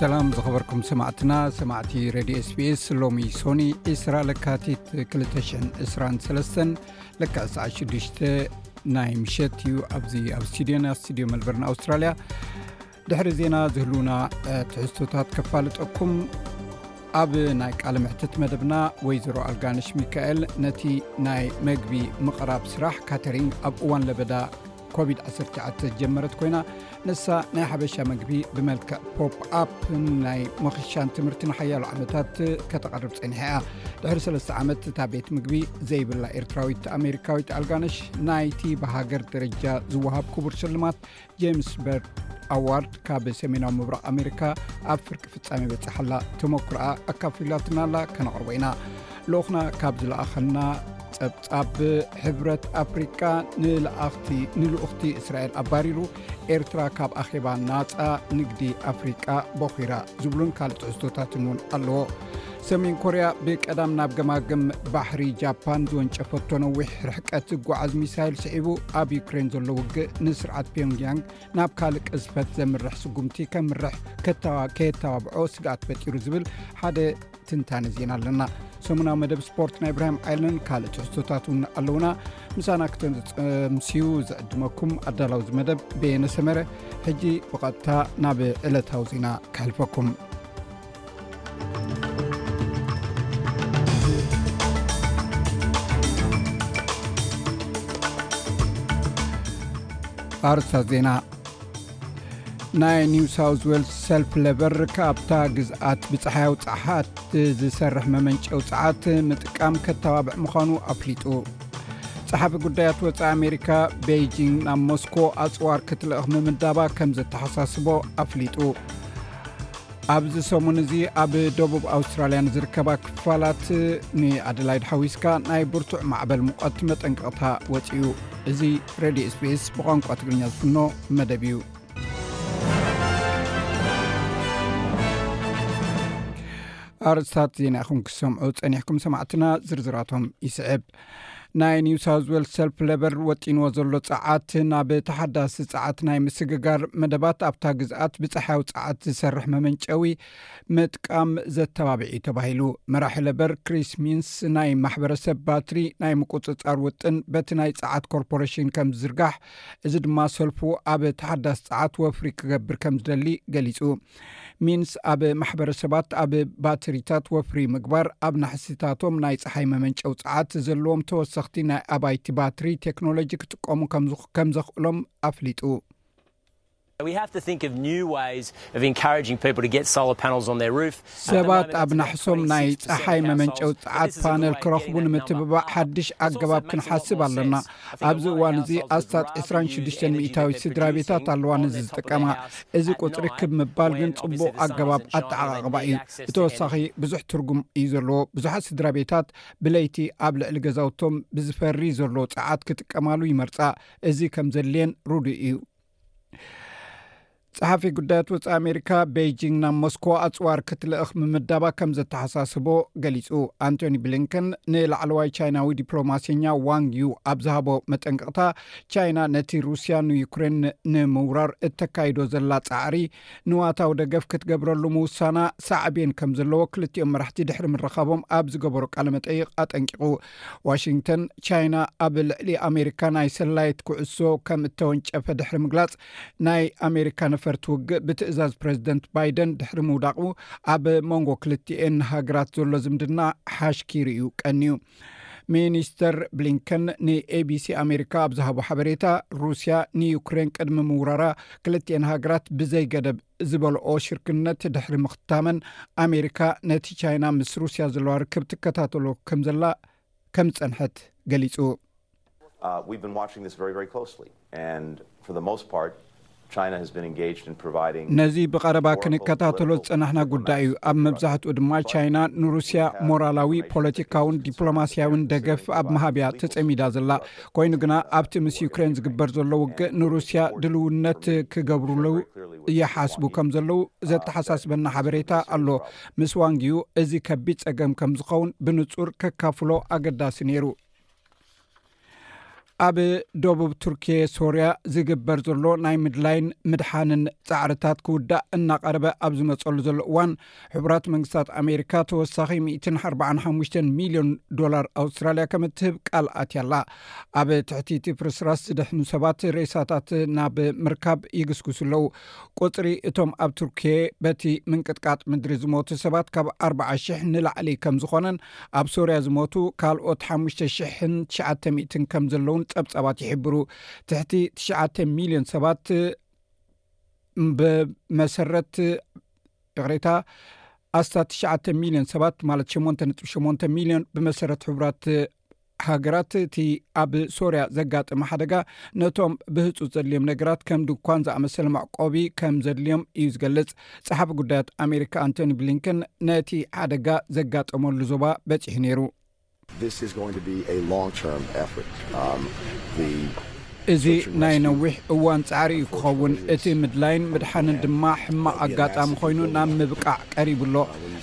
ሰላም ዝኸበርኩም ሰማዕትና ሰማዕቲ ረድዮ ስፔስ ሎሚ ሶኒ እስራ ለካቲት 223 ለካ ሰዓ 6ዱሽ ናይ ምሸት እዩ ኣብዚ ኣብ ስቱድዮና ስቱድዮ መልበርን ኣውስትራልያ ድሕሪ ዜና ዝህልውና ትሕዝቶታት ከፋልጠኩም ኣብ ናይ ቃል ምሕትት መደብና ወይዘሮ ኣልጋንሽ ሚካኤል ነቲ ናይ መግቢ ምቕራብ ስራሕ ካተሪን ኣብ እዋን ለበዳ ኮቪድ 19 ዝጀመረት ኮይና ንሳ ናይ ሓበሻ መግቢ ብመልክዕ ፖፕ ኣፕ ናይ መኽሻን ትምህርቲ ንሓያሉ ዓመታት ከተቐርብ ፀኒሐ እያ ድሕሪ ሰለስተ ዓመት እታ ቤት ምግቢ ዘይብላ ኤርትራዊት ኣሜሪካዊት ኣልጋነሽ ናይቲ ብሃገር ደረጃ ዝወሃብ ክቡር ስልማት ጀምስ በርድ ኣዋርድ ካብ ሰሜናዊ ምብራቕ ኣሜሪካ ኣብ ፍርቂ ፍፃሚ በፅሓላ ተመክሮኣ ኣካፊላትና ኣላ ከነቕርቦ ኢና ልኡክና ካብ ዝለኣኸልና ፀብ ኣብ ሕብረት ኣፍሪቃ ንልኣኽቲ ንልኡኽቲ እስራኤል ኣባሪሩ ኤርትራ ካብ ኣኼባ ናፃ ንግዲ ኣፍሪቃ ቦኺራ ዝብሉን ካልእ ትሕዝቶታትን እውን ኣለዎ ሰሜን ኮርያ ብቀዳም ናብ ገማግም ባሕሪ ጃፓን ዝወንጨፈቶ ነዊሕ ርሕቀት ዝጓዓዝ ሚሳይል ስዒቡ ኣብ ዩክሬን ዘሎ ውግእ ንስርዓት ፒዮንግያንግ ናብ ካልእ ቅዝፈት ዘምርሕ ስጉምቲ ከምርሕ ከየተባብዖ ስግኣት ፈጢሩ ዝብል ሓደ ትንታነ ዜና ኣለና ሰሙናዊ መደብ ስፖርት ናይ ብራሂም ዓይለን ካልእ ትሕዝቶታት ውን ኣለውና ምሳና ክተን ዝፀምስዩ ዝዕድመኩም ኣዳላዊ ዝመደብ ቤየነ ሰመረ ሕጂ ብቐጥታ ናብ ዕለታዊ ዜና ክሕልፈኩም ኣርስታት ዜና ናይ ኒው ሳውት ዌልስ ሰልፍ ለበር ካብታ ግዝኣት ብፀሓያዊ ፀሓት ዝሰርሕ መመንጨው ፀዓት ምጥቃም ከተባብዕ ምዃኑ ኣፍሊጡ ፀሓፊ ጉዳያት ወፃኢ ኣሜሪካ ቤይጂንግ ናብ ሞስኮ ኣፅዋር ክትልእኽ ምምዳባ ከም ዘተሓሳስቦ ኣፍሊጡ ኣብዚ ሰሙን እዚ ኣብ ደቡብ ኣውስትራልያ ንዝርከባ ክፋላት ንኣደላይድ ሓዊስካ ናይ ብርቱዕ ማዕበል ሙቐት መጠንቀቕታ ወፅኡ እዚ ሬድዮ ስፔስ ብቋንቋ ትግርኛ ዝፍኖ መደብ እዩ ኣርስታት ዜና ይኹም ክሰምዑ ፀኒሕኩም ሰማዕትና ዝርዝራቶም ይስዕብ ናይ ኒው ሳውት ወል ሰልፍ ለበር ወጢንዎ ዘሎ ፀዓት ናብ ተሓዳሲ ፀዓት ናይ ምስግጋር መደባት ኣብታ ግዝኣት ብፀሓያዊ ፀዓት ዝሰርሕ መመንጨዊ ምጥቃም ዘተባብዕ እዩ ተባሂሉ። መራሒ ለበር ክሪስ ሚንስ ናይ ማሕበረሰብ ባትሪ ናይ ምቁፅፃር ውጥን በቲ ናይ ፀዓት ኮርፖሬሽን ከም ዝዝርጋሕ እዚ ድማ ሰልፉ ኣብ ተሓዳስ ፀዓት ወፍሪ ክገብር ከም ዝደሊ ገሊፁ። ሚንስ ኣብ ማሕበረሰባት ኣብ ባትሪታት ወፍሪ ምግባር ኣብ ናሕሲታቶም ናይ ፀሓይ መመንጨው ፀዓት ዘለዎም ተወሰኽቲ ናይ ኣባይቲ ባትሪ ቴክኖሎጂ ክጥቀሙ ከም ዘኽእሎም ኣፍሊጡ። ሰባት ኣብ ናሕሶም ናይ ጸሓይ መመንጨዊ ጸዓት ፓነል ክረኽቡ ንምትብባዕ ሓድሽ ኣገባብ ክንሓስብ ኣለና ኣብዚ እዋን እዚ ኣስታት 26 ሚታዊ ስድራ ቤታት ኣለዋ ንዚ ዝጥቀማ እዚ ቁፅሪ ክብ ምባል ግን ፅቡቅ ኣገባብ ኣተዓቃቅባ እዩ ብተወሳኺ ብዙሕ ትርጉም እዩ ዘለዎ ብዙሓት ስድራ ቤታት ብለይቲ ኣብ ልዕሊ ገዛውቶም ብዝፈሪ ዘሎ ጸዓት ክጥቀማሉ ይመርፃ እዚ ከም ዘድልየን ሩዱእ እዩ ጸሓፊ ጉዳያት ወፂ ኣሜሪካ ቤጂንግ ናብ ሞስኮ ኣፅዋር ክትልእኽ ምምዳባ ከም ዘተሓሳስቦ ገሊፁ ኣንቶኒ ብሊንከን ንላዕለዋይ ቻይናዊ ዲፕሎማሰኛ ዋንግ ዩ ኣብ ዝሃቦ መጠንቅቕታ ቻይና ነቲ ሩስያ ንዩክሬን ንምውራር እተካይዶ ዘላ ፃዕሪ ንዋታዊ ደገፍ ክትገብረሉ ምውሳና ሳዕቤን ከም ዘለዎ ክልትኦም መራሕቲ ድሕሪ ምረኻቦም ኣብ ዝገበሩ ቃለመጠይቕ ኣጠንቂቑ ዋሽንግተን ቻይና ኣብ ልዕሊ ኣሜሪካ ናይ ሰላይት ኩዕሶ ከም እተወንጨፈ ድሕሪ ምግላጽ ናይ ኣሜሪካ ነፈርቲ ውግእ ብትእዛዝ ፕረዚደንት ባይደን ድሕሪ ምውዳቑ ኣብ መንጎ ክልትኤን ሃገራት ዘሎ ዝምድና ሓሽኪሩ እዩ ቀንዩ ሚኒስተር ብሊንከን ንኤቢሲ ኣሜሪካ ኣብ ዝሃቦ ሓበሬታ ሩስያ ንዩክሬን ቅድሚ ምውራራ ክልትኤን ሃገራት ብዘይገደብ ዝበልኦ ሽርክነት ድሕሪ ምኽታመን ኣሜሪካ ነቲ ቻይና ምስ ሩስያ ዘለዋ ርክብ ትከታተሎ ከም ዘላ ከም ዝጸንሐት ገሊጹ። ነዚ ብቐረባ ክንከታተሎ ዝጸናሕና ጉዳይ እዩ። ኣብ መብዛሕትኡ ድማ ቻይና ንሩስያ ሞራላዊ፣ ፖለቲካውን ዲፕሎማስያውን ደገፍ ኣብ ምሃብ እያ ተጸሚዳ ዘላ። ኮይኑ ግና ኣብቲ ምስ ዩክሬን ዝግበር ዘሎ ውግእ ንሩስያ ድልውነት ክገብሩለው ይሓስቡ ከም ዘለው ዘተሓሳስበና ሓበሬታ ኣሎ ምስ ዋንግዩ እዚ ከቢድ ጸገም ከም ዝኸውን ብንጹር ከካፍሎ ኣገዳሲ ነይሩ ኣብ ደቡብ ቱርኪ ሶርያ ዝግበር ዘሎ ናይ ምድላይን ምድሓንን ጻዕርታት ክውዳእ እናቐረበ ኣብ ዝመፀሉ ዘሎ እዋን ሕቡራት መንግስታት ኣሜሪካ ተወሳኺ ሚእትን ሓርባዓን ሓሙሽተን ሚልዮን ዶላር ኣውስትራልያ ከም እትህብ ቃል ኣትያ ኣላ ኣብ ትሕቲ እቲ ፍርስራስ ዝድሕኑ ሰባት ሬሳታት ናብ ምርካብ ይግስግሱ ኣለዉ ቁፅሪ እቶም ኣብ ቱርኪየ በቲ ምንቅጥቃጥ ምድሪ ዝሞቱ ሰባት ካብ ኣርዓ ሽሕ ንላዕሊ ከም ዝኾነን ኣብ ሶርያ ዝሞቱ ካልኦት ሓሙሽተ ሽሕን ትሽዓተ ሚትን ከም ዘለውን ፀብፃባት ይሕብሩ ትሕቲ ትሽዓተ ሚልዮን ሰባት ብመሰረት ይቕሬታ ኣስታት ትሽዓተ ሚልዮን ሰባት ማለት ሸሞንተ ነጥቢ ሸሞንተ ሚልዮን ብመሰረት ሕቡራት ሃገራት እቲ ኣብ ሶርያ ዘጋጠመ ሓደጋ ነቶም ብህፁፅ ዘድልዮም ነገራት ከም ድኳን ዝኣመሰለ መዕቆቢ ከም ዘድልዮም እዩ ዝገልፅ ፀሓፊ ጉዳያት ኣሜሪካ ኣንቶኒ ብሊንከን ነቲ ሓደጋ ዘጋጠመሉ ዞባ በፂሑ ነይሩ እዚ ናይ ነዊሕ እዋን ጻዕሪ እዩ ክኸውን፣ እቲ ምድላይን ምድሓንን ድማ ሕማቕ ኣጋጣሚ ኮይኑ ናብ ምብቃዕ ቀሪቡ ኣሎ።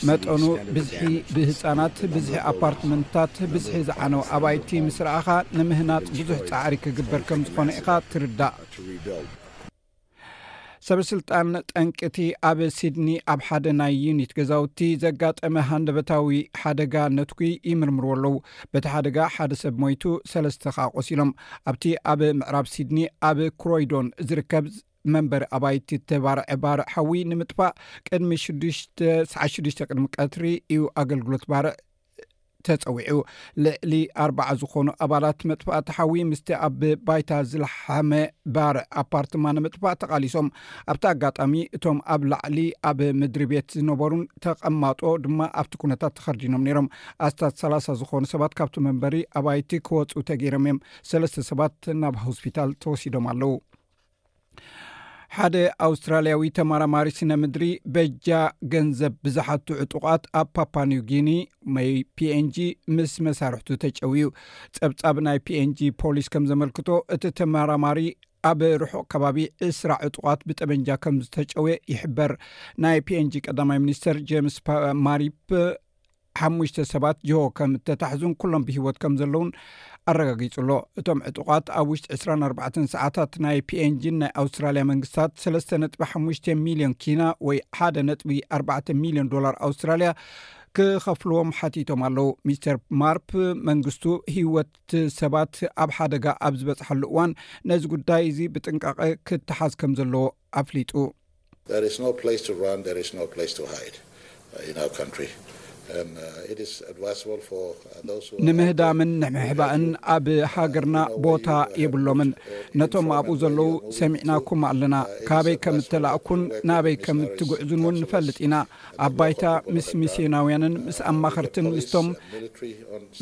መጠኑ ብዝሒ ብህጻናት፣ ብዝሒ ኣፓርትመንትታት፣ ብዝሒ ዝዓነወ ኣባይቲ ምስ ረኣኻ ንምህናጽ ብዙሕ ጻዕሪ ክግበር ከም ዝኾነ ኢኻ ትርዳእ። ሰበስልጣን ጠንቂቲ ኣብ ሲድኒ ኣብ ሓደ ናይ ዩኒት ገዛውቲ ዘጋጠመ ሃንደበታዊ ሓደጋ ነትኩ ይምርምርዎ ኣለዉ በቲ ሓደጋ ሓደ ሰብ ሞይቱ ሰለስተ ከ ቆሲሎም ኣብቲ ኣብ ምዕራብ ሲድኒ ኣብ ክሮይዶን ዝርከብ መንበሪ ኣባይቲ ተባርዐ ባርዕ ሓዊ ንምጥፋእ ቅድሚ 6 ቅድሚ ቀትሪ እዩ ኣገልግሎት ባርዕ ተፀዊዑ ልዕሊ ኣርባዓ ዝኾኑ ኣባላት መጥፋእቲ ሓዊ ምስቲ ኣብ ባይታ ዝለሓመ ባርዕ ኣፓርትማ ንምጥፋእ ተቓሊሶም ኣብቲ ኣጋጣሚ እቶም ኣብ ላዕሊ ኣብ ምድሪ ቤት ዝነበሩን ተቐማጦ ድማ ኣብቲ ኩነታት ተኸርዲኖም ነይሮም ኣስታት ሰላሳ ዝኾኑ ሰባት ካብቲ መንበሪ ኣባይቲ ክወፁ ተገይሮም እዮም ሰለስተ ሰባት ናብ ሆስፒታል ተወሲዶም ኣለው ሓደ ኣውስትራልያዊ ተማራማሪ ስነ ምድሪ በጃ ገንዘብ ብዛሓቱ ዕጡቓት ኣብ ፓፓኒው ጊኒ መይ ፒንጂ ምስ መሳርሕቱ ተጨውዩ ፀብፃብ ናይ ፒንጂ ፖሊስ ከም ዘመልክቶ እቲ ተመራማሪ ኣብ ርሑቕ ከባቢ ዕስራ ዕጡቓት ብጠበንጃ ከም ዝተጨውየ ይሕበር ናይ ፒንጂ ቀዳማይ ሚኒስተር ጀምስ ማሪፕ ሓሙሽተ ሰባት ጅሆ ከም እተታሕዙን ኩሎም ብህይወት ከም ዘለዉን ኣረጋጊጹ ኣሎ። እቶም ዕጡቓት ኣብ ውሽጢ ዕስራን ኣርባዕተን ሰዓታት ናይ ፒኤንጂን ናይ ኣውስትራልያ መንግስታት ሰለስተ ነጥቢ ሓሙሽተ ሚልዮን ኪና ወይ ሓደ ነጥቢ ኣርባዕተ ሚልዮን ዶላር ኣውስትራልያ ክኸፍልዎም ሓቲቶም ኣለዉ። ሚስተር ማርፕ መንግስቱ ህይወት ሰባት ኣብ ሓደጋ ኣብ ዝበጽሓሉ እዋን ነዚ ጉዳይ እዚ ብጥንቃቐ ክተሓዝ ከም ዘለዎ ኣፍሊጡ። ንምህዳምን ንምሕባእን ኣብ ሃገርና ቦታ የብሎምን። ነቶም ኣብኡ ዘለዉ ሰሚዕናኩም ኣለና። ካበይ ከም እተላእኩን ናበይ ከም እትግዕዙን እውን ንፈልጥ ኢና። ኣብ ባይታ ምስ ሚስዮናውያንን ምስ ኣማኸርትን ምስቶም።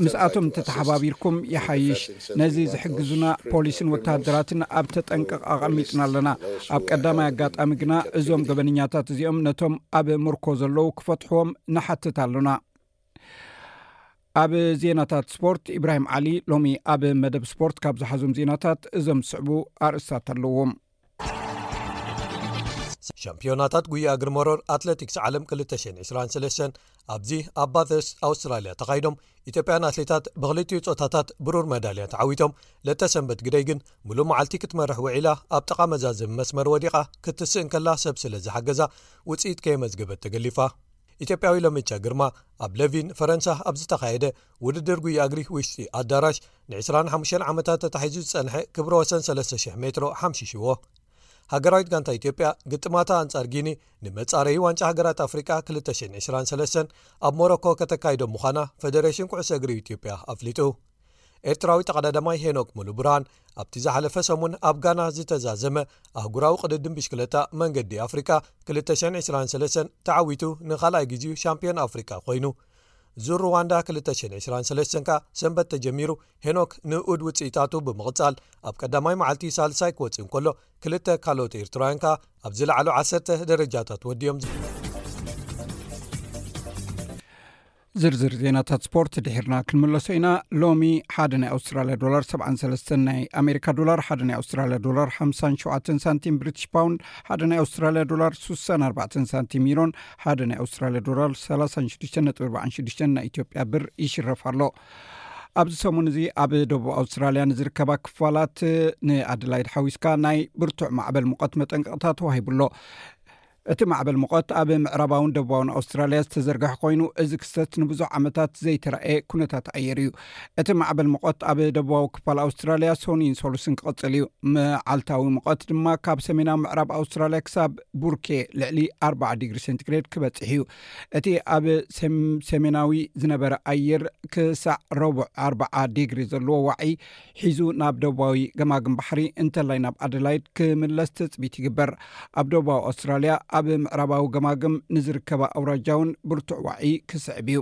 ምስኣቶም እንተተሓባቢርኩም ይሓይሽ። ነዚ ዝሕግዙና ፖሊስን ወተሃደራትን ኣብ ተጠንቀቕ ኣቐሚጥና ኣለና። ኣብ ቀዳማይ ኣጋጣሚ ግና እዞም ገበነኛታት እዚኦም ነቶም ኣብ ምርኮ ዘለዉ ክፈትሑዎም ንሓትት ኣሎና። ኣብ ዜናታት ስፖርት ኢብራሂም ዓሊ ሎሚ ኣብ መደብ ስፖርት ካብ ዝሓዞም ዜናታት እዞም ዝስዕቡ ኣርእስታት ኣለዎም። ሻምፕዮናታት ጉያ እግሪ መሮር ኣትለቲክስ ዓለም 223 ኣብዚ ኣብ ባተስ ኣውስትራልያ ተኻይዶም ኢትዮጵያን ኣትሌታት ብክልቲኡ ፆታታት ብሩር መዳልያ ተዓዊቶም ለተሰንበት ግደይ ግን ምሉእ መዓልቲ ክትመርሕ ውዒላ ኣብ ጠቓ መዛዘቢ መስመር ወዲቓ ክትስእን ከላ ሰብ ስለ ዝሓገዛ ውፅኢት ከየመዝገበት ተገሊፋ ኢትዮጵያዊ ሎሚቻ ግርማ ኣብ ለቪን ፈረንሳ ኣብ ዝተኻየደ ውድድር ጉያ እግሪ ውሽጢ ኣዳራሽ ንዕስራን ሓሙሽተን ዓመታት ተታሒዙ ዝጸንሐ ክብረ ወሰን ሰለስተ ሽሕ ሜትሮ ሓምሺሽዎ። ሃገራዊት ጋንታ ኢትዮጵያ ግጥማታ ኣንጻር ጊኒ ንመጻረዪ ዋንጫ ሃገራት ኣፍሪቃ ክልተ ሽሕን ዕስራን ሰለስተን ኣብ ሞሮኮ ከተካይዶ ምዃና ፈደረሽን ኩዕሶ እግሪ ኢትዮጵያ ኣፍሊጡ። ኤርትራዊ ተቐዳዳማይ ሄኖክ ሙሉብርሃን ኣብቲ ዝሓለፈ ሰሙን ኣብ ጋና ዝተዛዘመ ኣህጉራዊ ቅድድም ብሽክለታ መንገዲ ኣፍሪቃ ክልተ ሽሕን ዕስራን ሰለስተን ተዓዊቱ ንኻልኣይ ግዜኡ ሻምፕዮን ኣፍሪቃ ኮይኑ። ዙር ሩዋንዳ 223 ከኣ ሰንበት ተጀሚሩ ሄኖክ ንኡድ ውፅኢታቱ ብምቕፃል ኣብ ቀዳማይ መዓልቲ ሳልሳይ ክወፅእ እንከሎ ክልተ ካልኦት ኤርትራውያን ከኣ ኣብ ዝለዕሉ ዓሰርተ ደረጃታት ወዲዮም ዝርዝር ዜናታት ስፖርት ድሒርና ክንምለሶ ኢና ሎሚ ሓደ ናይ ኣውስትራልያ ዶላር 73 ናይ ኣሜሪካ ዶላር ሓደ ናይ ኣውስትራልያ ዶላር 57 ሳንቲም ብሪትሽ ፓውንድ ሓደ ናይ ኣውስትራልያ ዶላር 64 ሳንቲም ዩሮን ሓደ ናይ ኣውስትራልያ ዶላር 3646 ናይ ኢትዮጵያ ብር ይሽረፍ ኣሎ ኣብዚ ሰሙን እዚ ኣብ ደቡብ ኣውስትራልያ ንዝርከባ ክፋላት ንኣድላይድ ሓዊስካ ናይ ብርቱዕ ማዕበል ሙቐት መጠንቀቕታ ተዋሂቡ ኣሎ እቲ ማዕበል ሙቐት ኣብ ምዕራባውን ደቡባውን ኣውስትራልያ ዝተዘርግሐ ኮይኑ እዚ ክስተት ንብዙሕ ዓመታት ዘይተረእየ ኩነታት ኣየር እዩ እቲ ማዕበል ሙቐት ኣብ ደቡባዊ ክፋል ኣውስትራልያ ሶኒን ሰሉስን ክቕፅል እዩ መዓልታዊ ሙቐት ድማ ካብ ሰሜናዊ ምዕራብ ኣውስትራልያ ክሳብ ቡርኬ ልዕሊ ኣርዓ ዲግሪ ሴንቲግሬድ ክበፅሕ እዩ እቲ ኣብ ሰሜናዊ ዝነበረ ኣየር ክሳዕ ረቡዕ ኣርዓ ዲግሪ ዘለዎ ዋዒ ሒዙ ናብ ደቡባዊ ገማግም ባሕሪ እንተላይ ናብ ኣደላይድ ክምለስ ትፅቢት ይግበር ኣብ ደቡባዊ ኣውስትራልያ ኣብ ምዕራባዊ ገማግም ንዝርከባ ኣውራጃ እውን ብርቱዕ ዋዒ ክስዕብ እዩ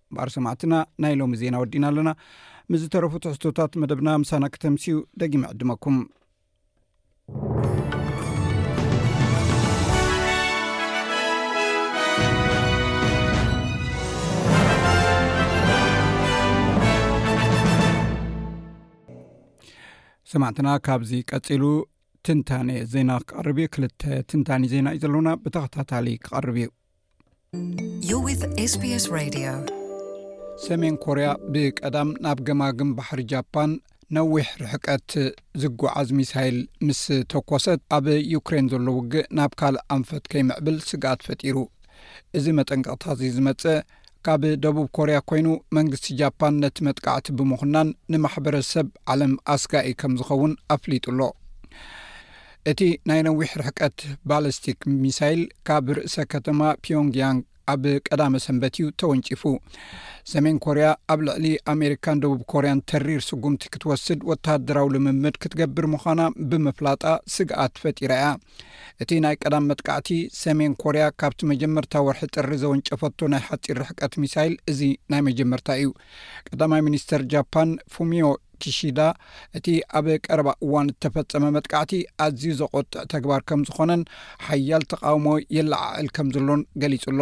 እምበኣር ሰማዕትና ናይ ሎሚ ዜና ወዲና ኣለና ምስ ዝተረፉ ትሕዝቶታት መደብና ምሳና ክተምስዩ ደጊመ ዕድመኩም ሰማዕትና ካብዚ ቀፂሉ ትንታኔ ዜና ክቐርብ እዩ ክልተ ትንታኒ ዜና እዩ ዘሎና ብተኸታታሊ ክቐርብ እዩ You're with SBS Radio. ሰሜን ኮርያ ብቀዳም ናብ ገማግም ባሕሪ ጃፓን ነዊሕ ርሕቀት ዝጓዓዝ ሚሳይል ምስ ተኮሰት ኣብ ዩክሬን ዘሎ ውግእ ናብ ካልእ ኣንፈት ከይምዕብል ስግኣት ፈጢሩ እዚ መጠንቀቕታ እዚ ዝመፀ ካብ ደቡብ ኮርያ ኮይኑ መንግስቲ ጃፓን ነቲ መጥቃዕቲ ብምኹናን ንማሕበረሰብ ዓለም ኣስጋኢ ከም ዝኸውን ኣፍሊጡ ኣሎ። እቲ ናይ ነዊሕ ርሕቀት ባለስቲክ ሚሳይል ካብ ርእሰ ከተማ ፒዮንግያንግ ኣብ ቀዳመ ሰንበት እዩ ተወንጪፉ። ሰሜን ኮርያ ኣብ ልዕሊ ኣሜሪካን ደቡብ ኮርያን ተሪር ስጉምቲ ክትወስድ ወተሃደራዊ ልምምድ ክትገብር ምዃና ብምፍላጣ ስግኣት ፈጢራ እያ። እቲ ናይ ቀዳም መጥቃዕቲ፣ ሰሜን ኮርያ ካብቲ መጀመርታ ወርሒ ጥሪ ዘወንጨፈቶ ናይ ሓጺር ርሕቀት ሚሳይል እዚ ናይ መጀመርታ እዩ። ቀዳማይ ሚኒስተር ጃፓን ፉሚዮ ኪሺዳ፣ እቲ ኣብ ቀረባ እዋን እተፈጸመ መጥቃዕቲ ኣዝዩ ዘቖጥዕ ተግባር ከም ዝዀነን ሓያል ተቓውሞ የለዓዕል ከም ዘሎን ገሊጹ ኣሎ።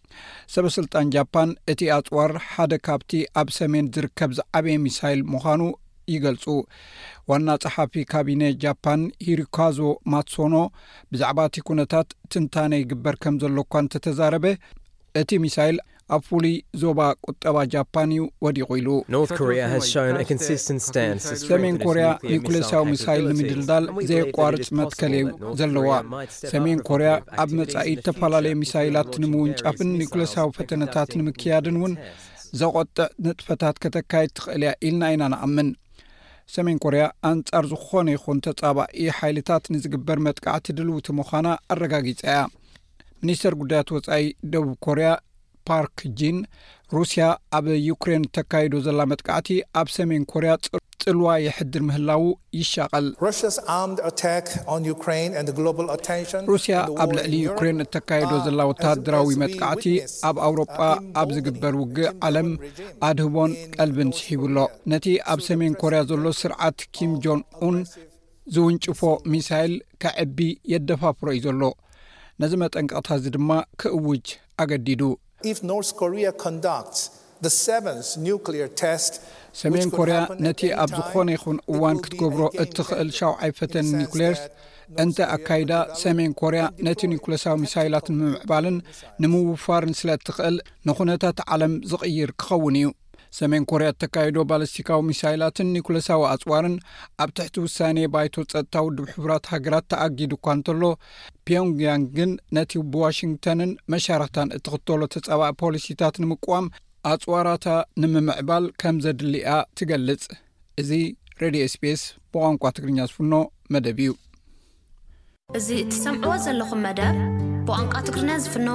ሰበስልጣን ጃፓን እቲ ኣጽዋር ሓደ ካብቲ ኣብ ሰሜን ዝርከብ ዝዓበየ ሚሳይል ምዃኑ ይገልጹ ዋና ጸሓፊ ካቢነ ጃፓን ሂሪካዞ ማትሶኖ ብዛዕባ እቲ ኩነታት ትንታነ ይግበር ከም ዘሎ እኳ እንተተዛረበ እቲ ሚሳይል ኣብ ፍሉይ ዞባ ቁጠባ ጃፓን እዩ ወዲቑ ኢሉ ሰሜን ኮርያ ኒኩሌስያዊ ሚሳይል ንምድልዳል ዘየቋርፅ መትከል እዩ ዘለዋ ሰሜን ኮርያ ኣብ መጻኢ እተፈላለየ ሚሳይላት ንምውንጫፍን ኒኩለሳዊ ፈተነታት ንምክያድን እውን ዘቖጥዕ ንጥፈታት ከተካየድ ትኽእል እያ ኢልና ኢና ንኣምን ሰሜን ኮርያ ኣንጻር ዝኾነ ይኹን ተጻባኢ ሓይልታት ንዝግበር መጥቃዕቲ ድልውቲ ምዃና ኣረጋጊጻ እያ ሚኒስተር ጉዳያት ወጻኢ ደቡብ ኮርያ ፓርክ ጂን ሩስያ ኣብ ዩክሬን ተካይዶ ዘላ መጥቃዕቲ ኣብ ሰሜን ኮርያ ፅልዋ የሕድር ምህላዉ ይሻቐል። ሩስያ ኣብ ልዕሊ ዩክሬን እተካይዶ ዘላ ወተሃደራዊ መጥቃዕቲ ኣብ ኣውሮጳ ኣብ ዝግበር ውግእ ዓለም ኣድህቦን ቀልብን ስሒቡ ኣሎ። ነቲ ኣብ ሰሜን ኮርያ ዘሎ ስርዓት ኪም ጆን ኡን ዝውንጭፎ ሚሳይል ከዕቢ የደፋፍሮ እዩ ዘሎ። ነዚ መጠንቀቕታ እዚ ድማ ክእውጅ ኣገዲዱ። ሰሜን ኮርያ ነቲ ኣብ ዝኾነ ይኹን እዋን ክትገብሮ እትኽእል ሻውዓይ ፈተን ኒኩሌርስ እንተ ኣካይዳ፣ ሰሜን ኮርያ ነቲ ኒኩለሳዊ ሚሳይላት ንምምዕባልን ንምውፋርን ስለ እትኽእል ንዅነታት ዓለም ዝቕይር ክኸውን እዩ። ሰሜን ኮርያ እተካየዶ ባለስቲካዊ ሚሳይላትን ኒኩለሳዊ ኣፅዋርን ኣብ ትሕቲ ውሳኔ ባይቶ ፀጥታ ውድብ ሕቡራት ሃገራት ተኣጊዱ እኳ እንተሎ ፒዮንግያንግ ግን ነቲ ብዋሽንግተንን መሻርክታን እትኽተሎ ተፃባኢ ፖሊሲታት ንምቅዋም ኣፅዋራታ ንምምዕባል ከም ዘድልያ ትገልፅ እዚ ሬድዮ ስፔስ ብቋንቋ ትግርኛ ዝፍኖ መደብ እዩ እዚ እትሰምዕዎ ዘለኹም መደብ ብቋንቋ ትግርኛ ዝፍኖ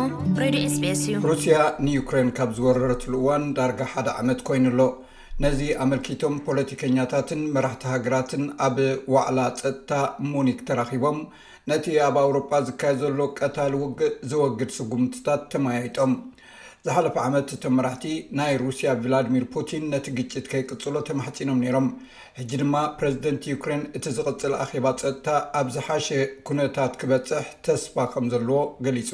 ሬድዮ ኤስቢኤስ እዩ። ሩስያ ንዩክሬን ካብ ዝወረረትሉ እዋን ዳርጋ ሓደ ዓመት ኮይኑ ኣሎ። ነዚ ኣመልኪቶም ፖለቲከኛታትን መራሕቲ ሃገራትን ኣብ ዋዕላ ጸጥታ ሙኒክ ተራኺቦም ነቲ ኣብ ኣውሮጳ ዝካየድ ዘሎ ቀታሊ ውግእ ዘወግድ ስጉምትታት ተመያይጦም። ዝሓለፈ ዓመት እቶም መራሕቲ ናይ ሩስያ ቭላድሚር ፑቲን ነቲ ግጭት ከይቅጽሎ ተማሕጺኖም ነይሮም። ሕጂ ድማ ፕረዚደንት ዩክሬን እቲ ዝቕጽል ኣኼባ ጸጥታ ኣብ ዝሓሸ ኵነታት ክበጽሕ ተስፋ ከም ዘለዎ ገሊጹ።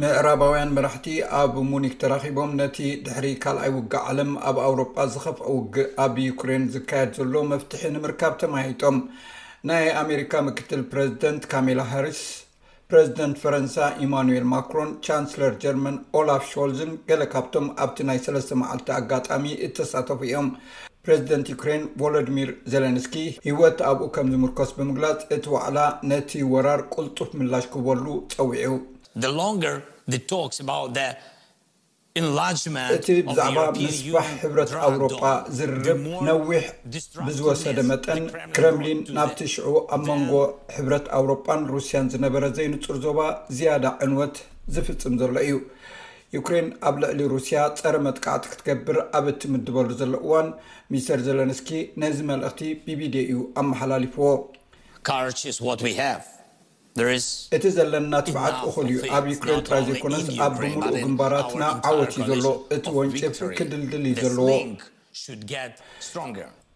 ምዕራባውያን መራሕቲ ኣብ ሙኒክ ተራኺቦም ነቲ ድሕሪ ካልኣይ ውግእ ዓለም ኣብ ኣውሮጳ ዝኸፍኣ ውግእ ኣብ ዩክሬን ዝካየድ ዘሎ መፍትሒ ንምርካብ ተመያይጦም። ናይ ኣሜሪካ ምክትል ፕረዚደንት ካሜላ ሃሪስ ፕረዚደንት ፈረንሳ ኢማኑኤል ማክሮን፣ ቻንስለር ጀርመን ኦላፍ ሾልዝን ገለ ካብቶም ኣብቲ ናይ ሰለስተ መዓልቲ ኣጋጣሚ እተሳተፉ እዮም። ፕረዚደንት ዩክሬን ቮሎድሚር ዘለንስኪ ህይወት ኣብኡ ከም ዝምርኮስ ብምግላጽ እቲ ዋዕላ ነቲ ወራር ቅልጡፍ ምላሽ ክህበሉ ጸዊዑ። እቲ ብዛዕባ ምስፋሕ ሕብረት ኣውሮጳ ዝርርብ ነዊሕ ብዝወሰደ መጠን፣ ክረምሊን ናብቲ ሽዑ ኣብ መንጎ ሕብረት ኣውሮጳን ሩስያን ዝነበረ ዘይንጹር ዞባ ዝያዳ ዕንወት ዝፍጽም ዘሎ እዩ። ዩክሬን ኣብ ልዕሊ ሩስያ ጸረ መጥቃዕቲ ክትገብር ኣብ እትምድበሉ ዘሎ እዋን፣ ሚስተር ዘለንስኪ ነዚ መልእኽቲ ብቪድዮ እዩ ኣመሓላሊፍዎ። እቲ ዘለና ትብዓት እኹል እዩ፣ ኣብ ዩክሬን ጥራይ ዘይኮነስ ኣብ ብምሉኡ ግንባራትና ዓወት እዩ ዘሎ፣ እቲ ወንጭፍ ክድልድል እዩ ዘለዎ።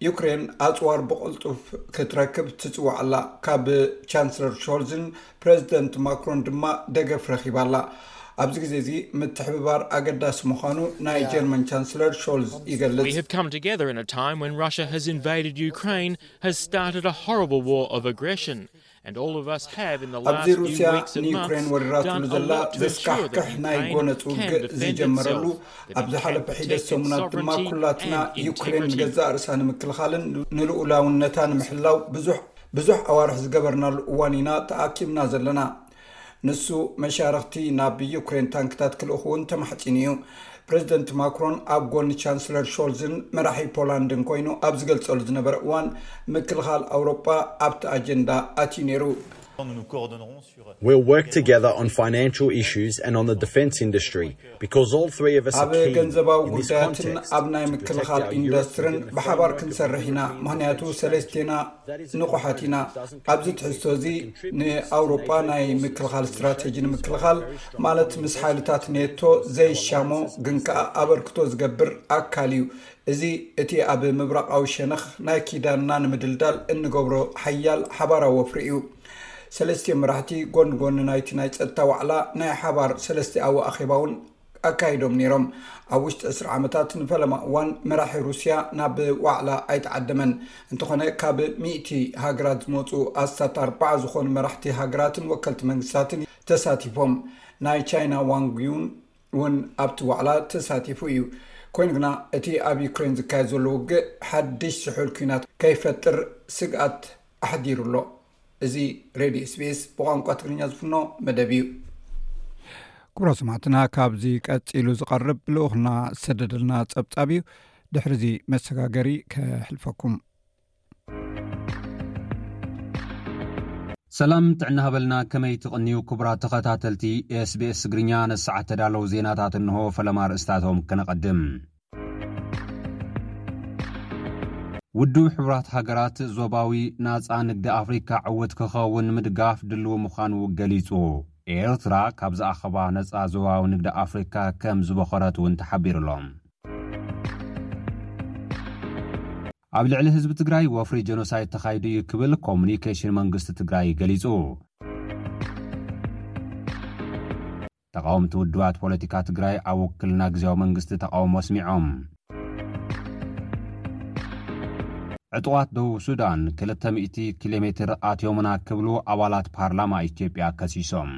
ዩክሬን ኣጽዋር ብቕልጡፍ ክትረክብ ትጽዋዕ ኣላ፣ ካብ ቻንስለር ሾልዝን ፕረዚደንት ማክሮን ድማ ደገፍ ረኺባ ኣላ። ኣብዚ ግዜ እዚ ምትሕብባር ኣገዳሲ ምዃኑ ናይ ጀርመን ቻንስለር ሾልዝ ይገልጽ። ኣብዚ ሩስያ ንዩክሬን ወሪራትሉ ዘላ ዘስካሕክሕ ናይ ጎነፅ ውግእ ዝጀመረሉ ኣብ ዝሓለፈ ሒደት ሰሙናት ድማ ኩላትና ዩክሬን ንገዛእ ርእሳ ንምክልኻልን ንልኡላውነታ ንምሕላው ብዙሕ ኣዋርሕ ዝገበርናሉ እዋን ኢና ተኣኪብና ዘለና ንሱ መሻርኽቲ ናብ ዩክሬን ታንክታት ክልእኹ'ውን ተማሕጺኑ እዩ። ፕረዚደንት ማክሮን ኣብ ጎኒ ቻንስለር ሾልዝን መራሒ ፖላንድን ኮይኑ ኣብ ዝገልጸሉ ዝነበረ እዋን፣ ምክልኻል ኣውሮጳ ኣብቲ ኣጀንዳ ኣትዩ ነይሩ። We'll work together on financial issues and on the defence industry. ኣብ ገንዘባዊ ጉዳያትን ኣብ ናይ ምክልኻል ኢንዱስትርን ብሓባር ክንሰርሕ ኢና፣ ምኽንያቱ ሰለስቴና ንቑሓት ኢና። ኣብዚ ትሕዝቶ እዚ ንኣውሮጳ ናይ ምክልኻል ስትራተጂ ንምክልኻል፣ ማለት ምስ ሓይልታት ኔቶ ዘይሻሞ ግን ከኣ ኣበርክቶ ዝገብር ኣካል እዩ። እዚ እቲ ኣብ ምብራቓዊ ሸነኽ ናይ ኪዳንና ንምድልዳል እንገብሮ ሓያል ሓባራዊ ወፍሪ እዩ። ሰለስቲኦም መራሕቲ ጎን ጎኒ ናይቲ ናይ ጸጥታ ዋዕላ ናይ ሓባር ሰለስቲኣዊ ኣኼባ'ውን ኣካይዶም ነይሮም። ኣብ ውሽጢ ዕስራ ዓመታት ንፈለማ እዋን መራሒ ሩስያ ናብ ዋዕላ ኣይተዓደመን። እንተኾነ ካብ ሚእቲ ሃገራት ዝመጹ ኣስታት ኣርባዓ ዝኾኑ መራሕቲ ሃገራትን ወከልቲ መንግስታትን ተሳቲፎም። ናይ ቻይና ዋንግ ዩን እውን ኣብቲ ዋዕላ ተሳቲፉ እዩ። ኮይኑ ግና እቲ ኣብ ዩክሬን ዝካየድ ዘሎ ውግእ ሓድሽ ዝሑል ኲናት ከይፈጥር ስግኣት ኣሕዲሩ ኣሎ። እዚ ሬድዮ ስቤስ ብቋንቋ ትግርኛ ዝፍኖ መደብ እዩ። ክብራ ስማዕትና ካብዚ ቀፂሉ ዝቐርብ ልኡኽና ዝሰደደልና ፀብፃብ እዩ ድሕሪ እዚ መሰጋገሪ ከሕልፈኩም። ሰላም ጥዕና ሃበልና ከመይ ትቕንዩ ክቡራት ተኸታተልቲ SBS ትግርኛ ነዚ ሰዓት ተዳለዉ ዜናታት እንሆ ፈለማ ርእስታቶም ከነቐድም። ውድብ ሕቡራት ሃገራት ዞባዊ ናጻ ንግዲ ኣፍሪካ ዕውት ክኸውን ምድጋፍ ድልው ምዃኑ ገሊጹ። ኤርትራ ካብዚ ኣኸባ ነጻ ዞባዊ ንግዲ ኣፍሪካ ከም ዝቦኸረት እውን ተሓቢሩሎ። ኣብ ልዕሊ ህዝቢ ትግራይ ወፍሪ ጀኖሳይድ ተኻይዱ እዩ ክብል ኮሙኒኬሽን መንግስቲ ትግራይ ገሊጹ። ተቓወምቲ ውድባት ፖለቲካ ትግራይ ኣብ ውክልና ግዜያዊ መንግስቲ ተቓውሞ ኣስሚዖም። ዕጡቓት ደቡብ ሱዳን ክልተ ሚእቲ ኪሎ ሜትር ኣትዮምና ክብሉ ኣባላት ፓርላማ ኢትዮጵያ ከሲሶም።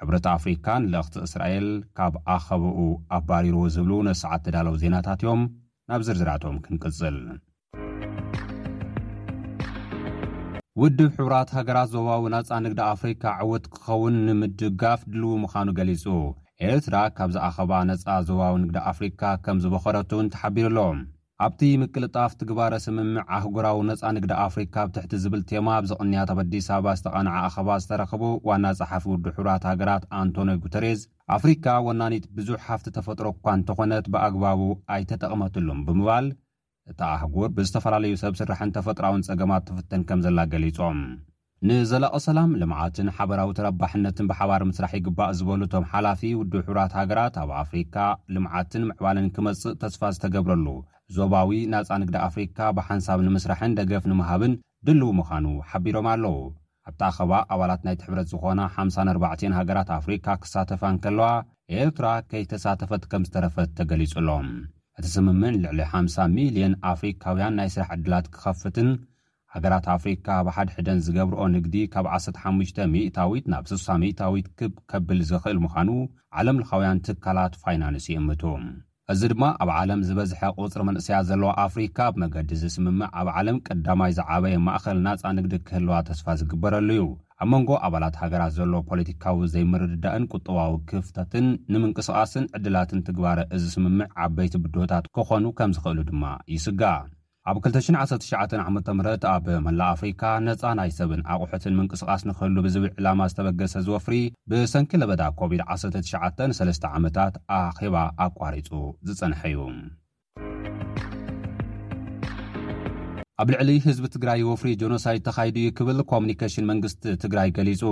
ሕብረት ኣፍሪካ ንልእኽቲ እስራኤል ካብ ኣኸበኡ ኣባሪርዎ ዝብሉ ነሰዓት ተዳለዉ ዜናታት እዮም ናብ ዝርዝራቶም ክንቅፅል ውድብ ሕቡራት ሃገራት ዞባዊ ናጻ ንግዲ ኣፍሪካ ዕውት ክኸውን ንምድጋፍ ድልዊ ምዃኑ ገሊጹ። ኤርትራ ካብዚ ኣኸባ ነጻ ዞባዊ ንግዲ ኣፍሪካ ከም ዝበኸረት እውን ተሓቢሩ ኣሎ። ኣብቲ ምቅልጣፍ ትግባረ ስምምዕ ኣህጉራዊ ነጻ ንግዲ ኣፍሪካ ብ ትሕቲ ዝብል ቴማ ኣብዚ ቕንያት ኣብ ኣዲስ ኣበባ ዝተቓንዐ ኣኸባ ዝተረኸቡ ዋና ጸሓፊ ውድብ ሕቡራት ሃገራት ኣንቶንዮ ጉተሬዝ ኣፍሪካ ወናኒት ብዙሕ ሃፍቲ ተፈጥሮ እኳ እንተኾነት ብኣግባቡ ኣይተጠቕመትሉን ብምባል እታ ኣህጉር ብዝተፈላለዩ ሰብ ስራሕን ተፈጥሮኣውን ጸገማት ትፍተን ከም ዘላ ገሊጾም። ንዘላቒ ሰላም፣ ልምዓትን ሓበራዊ ተረባሕነትን ብሓባር ምስራሕ ይግባእ ዝበሉ እቶም ሓላፊ፣ ውድብ ሕቡራት ሃገራት ኣብ ኣፍሪካ ልምዓትን ምዕባለን ክመጽእ ተስፋ ዝተገብረሉ ዞባዊ ናጻ ንግዲ ኣፍሪካ ብሓንሳብ ንምስራሕን ደገፍ ንምሃብን ድልው ምዃኑ ሓቢሮም ኣለው። ኣብቲ ኣኸባ ኣባላት ናይቲ ሕብረት ዝኾና ሓምሳን ኣርባዕቴን ሃገራት ኣፍሪካ ክሳተፋ እንከለዋ ኤርትራ ከይተሳተፈት ከምዝተረፈት ተገሊፁ ኣሎ። እቲ ስምምዕ ንልዕሊ ሓምሳ ሚሊየን ኣፍሪካውያን ናይ ስራሕ ዕድላት ክኸፍትን ሃገራት ኣፍሪካ ብሓድሕደን ዝገብርኦ ንግዲ ካብ ዓሰርተ ሓሙሽተ ሚእታዊት ናብ ስሳ ሚእታዊት ክብ ከብል ዘኽእል ምዃኑ ዓለምለኻውያን ትካላት ፋይናንስ ይእምቱ። እዚ ድማ ኣብ ዓለም ዝበዝሐ ቁጽሪ መንእሰያት ዘለዋ ኣፍሪካ ብ መገዲ እዚ ስምምዕ ኣብ ዓለም ቀዳማይ ዝዓበየ ማእኸል ናጻ ንግዲ ክህልዋ ተስፋ ዝግበረሉ እዩ። ኣብ መንጎ ኣባላት ሃገራት ዘሎ ፖለቲካዊ ዘይምርድዳእን ቁጠባዊ ክፍተትን ንምንቅስቓስን ዕድላትን ትግባረ እዚ ስምምዕ ዓበይቲ ብድሆታት ክኾኑ ከምዝኽእሉ ድማ ይስጋእ። ኣብ ክልተ ሽሕን ዓሰርተ ትሽዓተን ዓመተ ምህረት ኣብ መላእ ኣፍሪካ ነፃ ናይ ሰብን ኣቑሑትን ምንቅስቓስ ንክህሉ ብዝብል ዕላማ ዝተበገሰ እዚ ወፍሪ ብሰንኪ ለበዳ ኮቪድ ዓሰርተ ትሽዓተ ንሰለስተ ዓመታት ኣኼባ ኣቋሪፁ ዝፀንሐ እዩ። ኣብ ልዕሊ ህዝቢ ትግራይ ወፍሪ ጆኖሳይድ ተኻይዱ እዩ ክብል ኮሙኒኬሽን መንግስቲ ትግራይ ገሊፁ።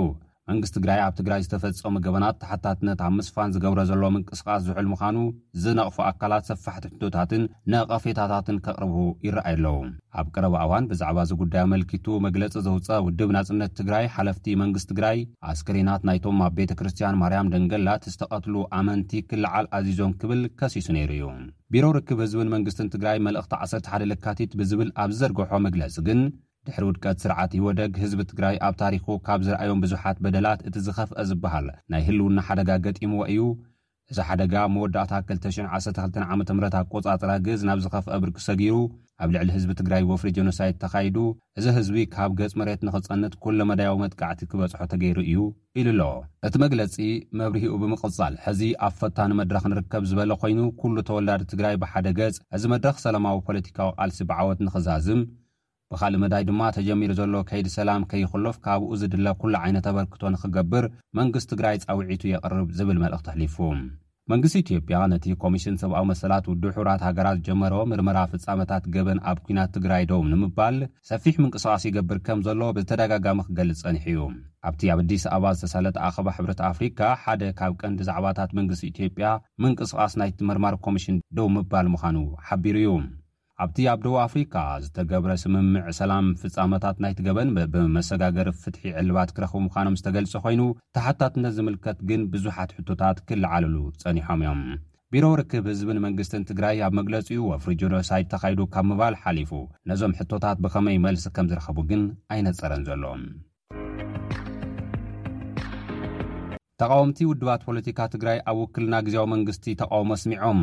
መንግስቲ ትግራይ ኣብ ትግራይ ዝተፈፀሙ ገበናት ተሓታትነት ኣብ ምስፋን ዝገብሮ ዘሎ ምንቅስቓስ ዝሑል ምዃኑ ዝነቕፉ ኣካላት ሰፋሕቲ ሕቶታትን ነቐፌታታትን ከቕርቡ ይረኣዩ ኣለዉ። ኣብ ቀረባ እዋን ብዛዕባ እዚ ጉዳይ ኣመልኪቱ መግለፂ ዘውፀ ውድብ ናፅነት ትግራይ ሓለፍቲ መንግስቲ ትግራይ ኣስከሬናት ናይቶም ኣብ ቤተ ክርስቲያን ማርያም ደንገላት ዝተቐትሉ ኣመንቲ ክለዓል ኣዚዞም ክብል ከሲሱ ነይሩ እዩ። ቢሮ ርክብ ህዝብን መንግስትን ትግራይ መልእኽቲ ዓሰርተ ሓደ ለካቲት ብዝብል ኣብ ዝዘርገሖ መግለፂ ግን ድሕሪ ውድቀት ስርዓት ኢህወደግ ህዝቢ ትግራይ ኣብ ታሪኹ ካብ ዝርኣዮም ብዙሓት በደላት እቲ ዝኸፍኣ ዝበሃል ናይ ህልውና ሓደጋ ገጢምዎ እዩ። እዚ ሓደጋ መወዳእታ ክልተ ሽሕ ዓሰርተ ክልተ ዓመተ ምህረት ኣቆፃፅራ ግእዝ ናብ ዝኸፍኣ ብርኪ ሰጊሩ ኣብ ልዕሊ ህዝቢ ትግራይ ወፍሪ ጀኖሳይድ ተኻይዱ እዚ ህዝቢ ካብ ገፅ መሬት ንኽፀንት ኩለ መዳያዊ መጥቃዕቲ ክበፅሖ ተገይሩ እዩ ኢሉ ኣሎ። እቲ መግለፂ መብርሂኡ ብምቕፃል ሕዚ ኣብ ፈታኒ መድረኽ ንርከብ ዝበለ ኮይኑ ኩሉ ተወላዲ ትግራይ ብሓደ ገፅ እዚ መድረኽ ሰላማዊ ፖለቲካዊ ቃልሲ ብዓወት ንኽዛዝም ብኻልእ መዳይ ድማ ተጀሚሩ ዘሎ ከይዲ ሰላም ከይኹሎፍ ካብኡ ዝድለ ኩሉ ዓይነት ኣበርክቶ ንክገብር መንግስት ትግራይ ፃዊዒቱ የቕርብ ዝብል መልእኽቲ ኣሕሊፉ። መንግስቲ ኢትዮጵያ ነቲ ኮሚሽን ሰብኣዊ መሰላት ውድብ ሕቡራት ሃገራት ዝጀመሮ ምርመራ ፍፃመታት ገበን ኣብ ኲናት ትግራይ ደው ንምባል ሰፊሕ ምንቅስቓስ ይገብር ከም ዘሎ ብተደጋጋሚ ክገልፅ ፀኒሑ እዩ። ኣብቲ ኣብ ኣዲስ ኣበባ ዝተሳለጠ ኣኸባ ሕብረት ኣፍሪካ ሓደ ካብ ቀንዲ ዛዕባታት መንግስቲ ኢትዮጵያ ምንቅስቓስ ናይቲ መርማሪ ኮሚሽን ደው ምባል ምዃኑ ሓቢሩ እዩ። ኣብቲ ኣብ ደቡብ ኣፍሪካ ዝተገብረ ስምምዕ ሰላም ፍፃመታት ናይቲ ገበን ብመሰጋገሪ ፍትሒ ዕልባት ክረኽቡ ምዃኖም ዝተገልፀ ኮይኑ ተሓታትነት ዝምልከት ግን ብዙሓት ሕቶታት ክለዓልሉ ፀኒሖም እዮም። ቢሮ ርክብ ህዝብን መንግስትን ትግራይ ኣብ መግለፂኡ ወፍሪ ጆኖሳይድ ተኻይዱ ካብ ምባል ሓሊፉ ነዞም ሕቶታት ብኸመይ መልሲ ከምዝረኸቡ ግን ኣይነፀረን ዘሎ። ተቓወምቲ ውድባት ፖለቲካ ትግራይ ኣብ ውክልና ግዝያዊ መንግስቲ ተቓውሞ ኣስሚዖም።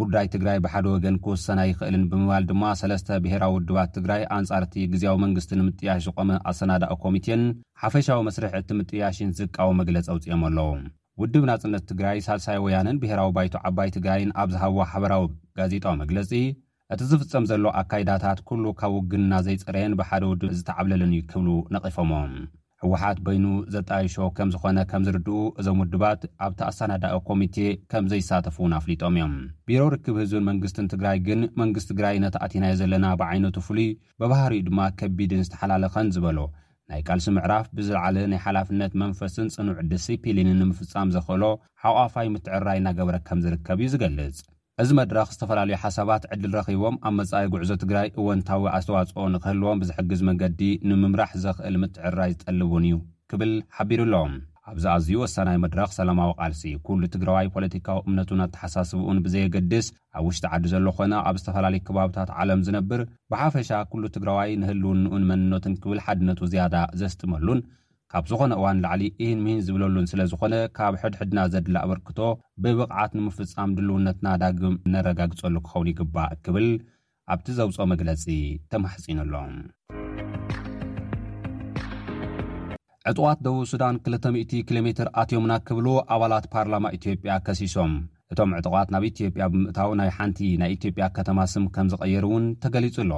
ጉዳይ ትግራይ ብሓደ ወገን ክውሰን ኣይኽእልን ብምባል ድማ ሰለስተ ብሄራዊ ውድባት ትግራይ ኣንፃር እቲ ግዝያዊ መንግስቲ ንምጥያሽ ዝቖመ ኣሰናዳኢ ኮሚቴን ሓፈሻዊ መስርሕ እቲ ምጥያሽን ዝቃወም መግለፂ ኣውፂኦም ኣለው። ውድብ ናፅነት ትግራይ፣ ሳልሳይ ወያነን ብሄራዊ ባይቶ ዓባይ ትግራይን ኣብ ዝሃብዎ ሓበራዊ ጋዜጣዊ መግለፂ እቲ ዝፍፀም ዘሎ ኣካይዳታት ኩሉ ካብ ውግንና ዘይፀረየን ብሓደ ውድብ ዝተዓብለለን እዩ ክብሉ ነቒፎምዎ። ህወሓት በይኑ ዘጣይሾ ከም ዝኾነ ከም ዝርድኡ እዞም ውድባት ኣብቲ ኣሳናዳኢ ኮሚቴ ከም ዘይሳተፉ እውን ኣፍሊጦም እዮም። ቢሮ ርክብ ህዝብን መንግስትን ትግራይ ግን መንግስቲ ትግራይ ነቲ ኣቲናዮ ዘለና ብዓይነቱ ፍሉይ በባህሪኡ ድማ ከቢድን ዝተሓላለኸን ዝበሎ ናይ ቃልሲ ምዕራፍ ብዝለዓለ ናይ ሓላፍነት መንፈስን ፅኑዕ ድሲፒሊንን ንምፍፃም ዘኽእሎ ሓቋፋይ ምትዕርራይ እናገበረ ከም ዝርከብ እዩ ዝገልፅ። እዚ መድረኽ ዝተፈላለዩ ሓሳባት ዕድል ረኺቦም ኣብ መፃኢ ጉዕዞ ትግራይ እወንታዊ ኣስተዋፅኦ ንክህልዎም ብዝሕግዝ መንገዲ ንምምራሕ ዘኽእል ምትዕርራይ ዝጠልብ እውን እዩ ክብል ሓቢሩ ኣሎ። ኣብዚ ኣዝዩ ወሳናይ መድረኽ ሰላማዊ ቃልሲ ኩሉ ትግራዋይ ፖለቲካዊ እምነቱን ኣተሓሳስብኡን ብዘየገድስ ኣብ ውሽጢ ዓዲ ዘሎ ኮነ ኣብ ዝተፈላለዩ ከባብታት ዓለም ዝነብር ብሓፈሻ ኩሉ ትግራዋይ ንህልውንኡን መንነቱን ክብል ሓድነቱ ዝያዳ ዘስጥመሉን ካብ ዝኾነ እዋን ንላዕሊ ኢሂን ምሂን ዝብለሉን ስለ ዝኾነ ካብ ሕድሕድና ዘድሊ ኣበርክቶ ብብቕዓት ንምፍፃም ድልውነትና ዳግም እነረጋግፀሉ ክኸውን ይግባእ ክብል ኣብቲ ዘውፅኦ መግለፂ ተማሕፂኑ ኣሎ። ዕጡቓት ደቡብ ሱዳን ክልተ ሚእቲ ኪሎ ሜትር ኣትዮምና ክብሉ ኣባላት ፓርላማ ኢትዮጵያ ከሲሶም። እቶም ዕጡቓት ናብ ኢትዮጵያ ብምእታው ናይ ሓንቲ ናይ ኢትዮጵያ ከተማ ስም ከም ዝቐየሩ እውን ተገሊፁ ኣሎ።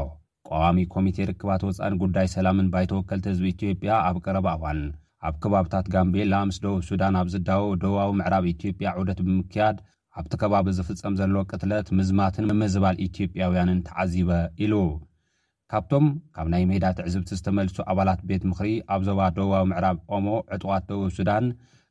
ቋዋሚ ኮሚቴ ርክባት ወጻእን ጉዳይ ሰላምን ባይቶ ወከልቲ ህዝቢ ኢትዮጵያ ኣብ ቀረባ እዋን ኣብ ከባብታት ጋምቤላ ምስ ደቡብ ሱዳን ኣብ ዝዳወብ ደቡባዊ ምዕራብ ኢትዮጵያ ዑደት ብምክያድ ኣብቲ ከባቢ ዝፍጸም ዘሎ ቅትለት፣ ምዝማትን ምምዝባል ኢትዮጵያውያንን ተዓዚበ ኢሉ። ካብቶም ካብ ናይ ሜዳ ትዕዝብቲ ዝተመልሱ ኣባላት ቤት ምኽሪ ኣብ ዞባ ደቡባዊ ምዕራብ ኦሞ ዕጡቓት ደቡብ ሱዳን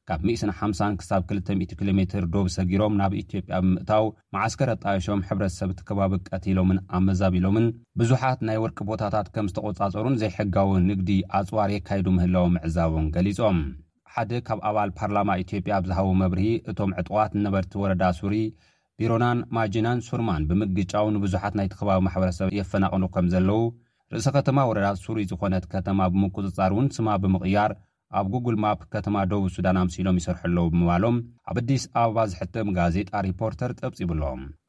ካብ ሚእትን ሓምሳን ክሳብ ክልተ ሚእቲ ኪሎ ሜትር ዶብ ሰጊሮም ናብ ኢትዮጵያ ብምእታው መዓስከር ኣጣይሾም ሕብረተሰብ እቲ ከባቢ ቀቲሎምን ኣመዛቢሎምን ብዙሓት ናይ ወርቂ ቦታታት ከም ዝተቖፃፀሩን ዘይሕጋዊ ንግዲ ኣፅዋር የካይዱ ምህላዎም ምዕዛቦም ገሊፆም። ሓደ ካብ ኣባል ፓርላማ ኢትዮጵያ ኣብ ዝሃቦ መብርሂ እቶም ዕጡቓት ንነበርቲ ወረዳ ሱሪ፣ ቢሮናን፣ ማጂናን ሱርማን ብምግጫው ንብዙሓት ናይቲ ከባቢ ማሕበረሰብ የፈናቕሉ ከም ዘለዉ ርእሰ ከተማ ወረዳ ሱሪ ዝኾነት ከተማ ብምቁፅፃር እውን ስማ ብምቕያር ኣብ ጉግል ማፕ ከተማ ደቡብ ሱዳን ኣምሲሎም ይሰርሑ ኣለዉ ብምባሎም ኣብ ኣዲስ ኣበባ ዝሕተም ጋዜጣ ሪፖርተር ጸብጺቡ ኣሎ።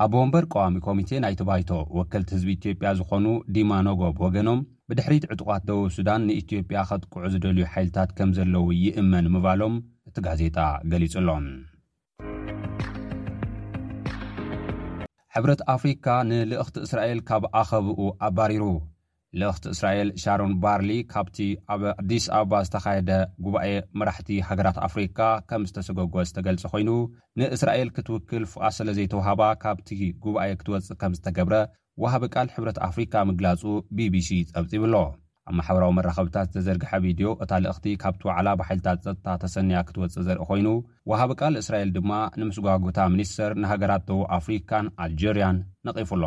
ኣቦ ወንበር ቀዋሚ ኮሚቴ ናይቲ ባይቶ ወከልቲ ህዝቢ ኢትዮጵያ ዝኾኑ ዲማ ኖጎ ብወገኖም ብድሕሪት ዕጡቓት ደቡብ ሱዳን ንኢትዮጵያ ከጥቅዑ ዝደልዩ ሓይልታት ከምዘለዉ ይእመን ምባሎም እቲ ጋዜጣ ገሊጹ ኣሎ። ሕብረት ኣፍሪካ ንልእኽቲ እስራኤል ካብ ኣኸብኡ ኣባሪሩ። ልእኽቲ እስራኤል ሻሮን ባርሊ ካብቲ ኣብ ኣዲስ ኣበባ ዝተኻየደ ጉባኤ መራሕቲ ሃገራት ኣፍሪካ ከም ዝተሰጎጎ ዝተገልጸ ኮይኑ ንእስራኤል ክትውክል ፍቓድ ስለዘይተውሃባ ካብቲ ጉባኤ ክትወጽእ ከም ዝተገብረ ወሃቢ ቃል ሕብረት ኣፍሪካ ምግላፁ ቢቢሲ ፀብፂብ'ሎ። ኣብ ማሕበራዊ መራኸብታት ዝተዘርግሐ ቪድዮ እታ ልእኽቲ ካብቲ ዋዕላ ብሓይልታት ፀጥታ ተሰንያ ክትወፅእ ዘርኢ ኮይኑ፣ ወሃቢ ቃል እስራኤል ድማ ንምስጓግ እታ ሚኒስትር ንሃገራት ደቡብ ኣፍሪካን ኣልጀርያን ነቒፉ'ሎ።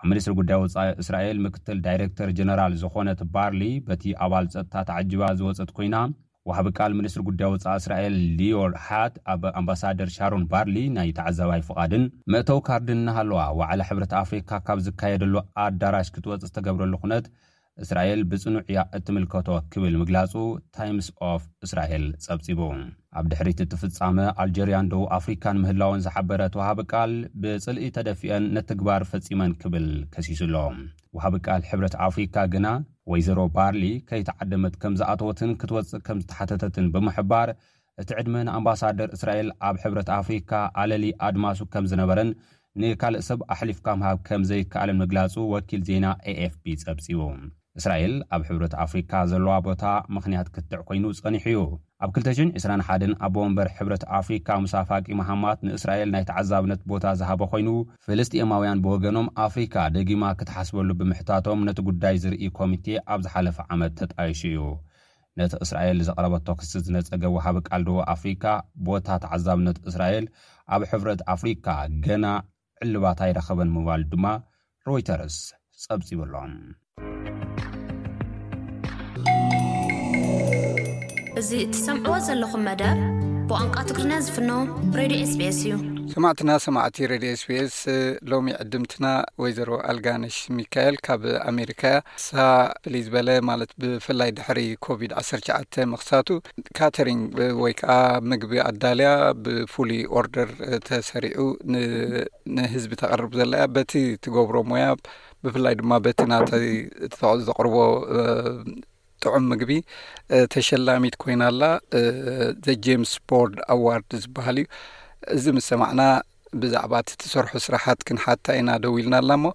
ኣብ ሚኒስትሪ ጉዳይ ወፃኢ እስራኤል ምክትል ዳይሬክተር ጀነራል ዝኾነት ባርሊ በቲ ኣባል ፀጥታ ተዓጂባ ዝወፀት ኮይና፣ ወሃቢ ቃል ሚኒስትሪ ጉዳይ ወፃኢ እስራኤል ሊዮር ሓት ኣብ ኣምባሳደር ሻሮን ባርሊ ናይ ተዓዛባይ ፍቓድን መእተዊ ካርድን እናሃለዋ ዋዕላ ሕብረት ኣፍሪካ ካብ ዝካየደሉ ኣዳራሽ ክትወፅ ዝተገብረሉ ኩነት እስራኤል ብፅኑዕ እያ እትምልከቶ ክብል ምግላፁ ታይምስ ኦፍ እስራኤል ፀብፂቡ። ኣብ ድሕሪት እቲ ፍፃመ ኣልጀርያን ደቡብ ኣፍሪካን ምህላወን ዝሓበረ እቲ ወሃቢ ቃል ብፅልኢ ተደፊአን ነቲ ግባር ፈፂመን ክብል ከሲሱ ኣሎ። ወሃቢ ቃል ሕብረት ኣፍሪካ ግና ወይዘሮ ባርሊ ከይተዓደመት ከም ዝኣተወትን ክትወጽእ ከም ዝተሓተተትን ብምሕባር፣ እቲ ዕድመ ንኣምባሳደር እስራኤል ኣብ ሕብረት ኣፍሪካ ኣለሊ ኣድማሱ ከም ዝነበረን ንካልእ ሰብ ኣሕሊፍካ ምሃብ ከም ዘይከኣልን ምግላጹ ወኪል ዜና ኤኤፍፒ ጸብጺቡ። እስራኤል ኣብ ሕብረት ኣፍሪካ ዘለዋ ቦታ ምኽንያት ክትዕ ኮይኑ ጸኒሑ እዩ። ኣብ ክልተ ሽሕ ዕስራን ሓደን ኣቦ ወንበር ሕብረት ኣፍሪካ ሙሳ ፋቂ መሃማት ንእስራኤል ናይ ተዓዛብነት ቦታ ዝሃበ ኮይኑ፣ ፍልስጤማውያን ብወገኖም ኣፍሪካ ደጊማ ክትሓስበሉ ብምሕታቶም ነቲ ጉዳይ ዝርኢ ኮሚቴ ኣብ ዝሓለፈ ዓመት ተጣይሹ እዩ። ነቲ እስራኤል ዘቕረበቶ ክሲ ዝነፀገ ወሃቢ ቃል ደቡብ ኣፍሪካ ቦታ ተዓዛብነት እስራኤል ኣብ ሕብረት ኣፍሪካ ገና ዕልባት ኣይረኸበን ምባሉ ድማ ሮይተርስ ፀብፂቡ ኣሎ። እዚ እትሰምዕዎ ዘለኹም መደብ ብቋንቋ ትግርና ዝፍኖ ሬድዮ ስቤስ እዩ ሰማዕትና ሰማዕቲ ሬድዮ ስቤስ ሎሚ ዕድምትና ወይዘሮ ኣልጋነሽ ሚካኤል ካብ ኣሜሪካ እያ እሳ ፍልይ ዝበለ ማለት ብፍላይ ድሕሪ ኮቪድ ዓሰር ሸዓተ መክሳቱ ካተሪን ወይ ከዓ ምግቢ ኣዳልያ ብፍሉይ ኦርደር ተሰሪዑ ንህዝቢ ተቐርብ ዘላ እያ በቲ ትገብሮ ሞያ ብፍላይ ድማ በቲ ናተይ እትፈዕሉ ዘቕርቦ ጥዑም ምግቢ ተሸላሚት ኮይና ኣላ ዘጀምስ ቦርድ ኣዋርድ ዝበሃል እዩ እዚ ምስ ሰማዕና ብዛዕባ እቲ ትሰርሑ ስራሓት ክንሓታ ኢና ደው ኢልና ኣላ እሞ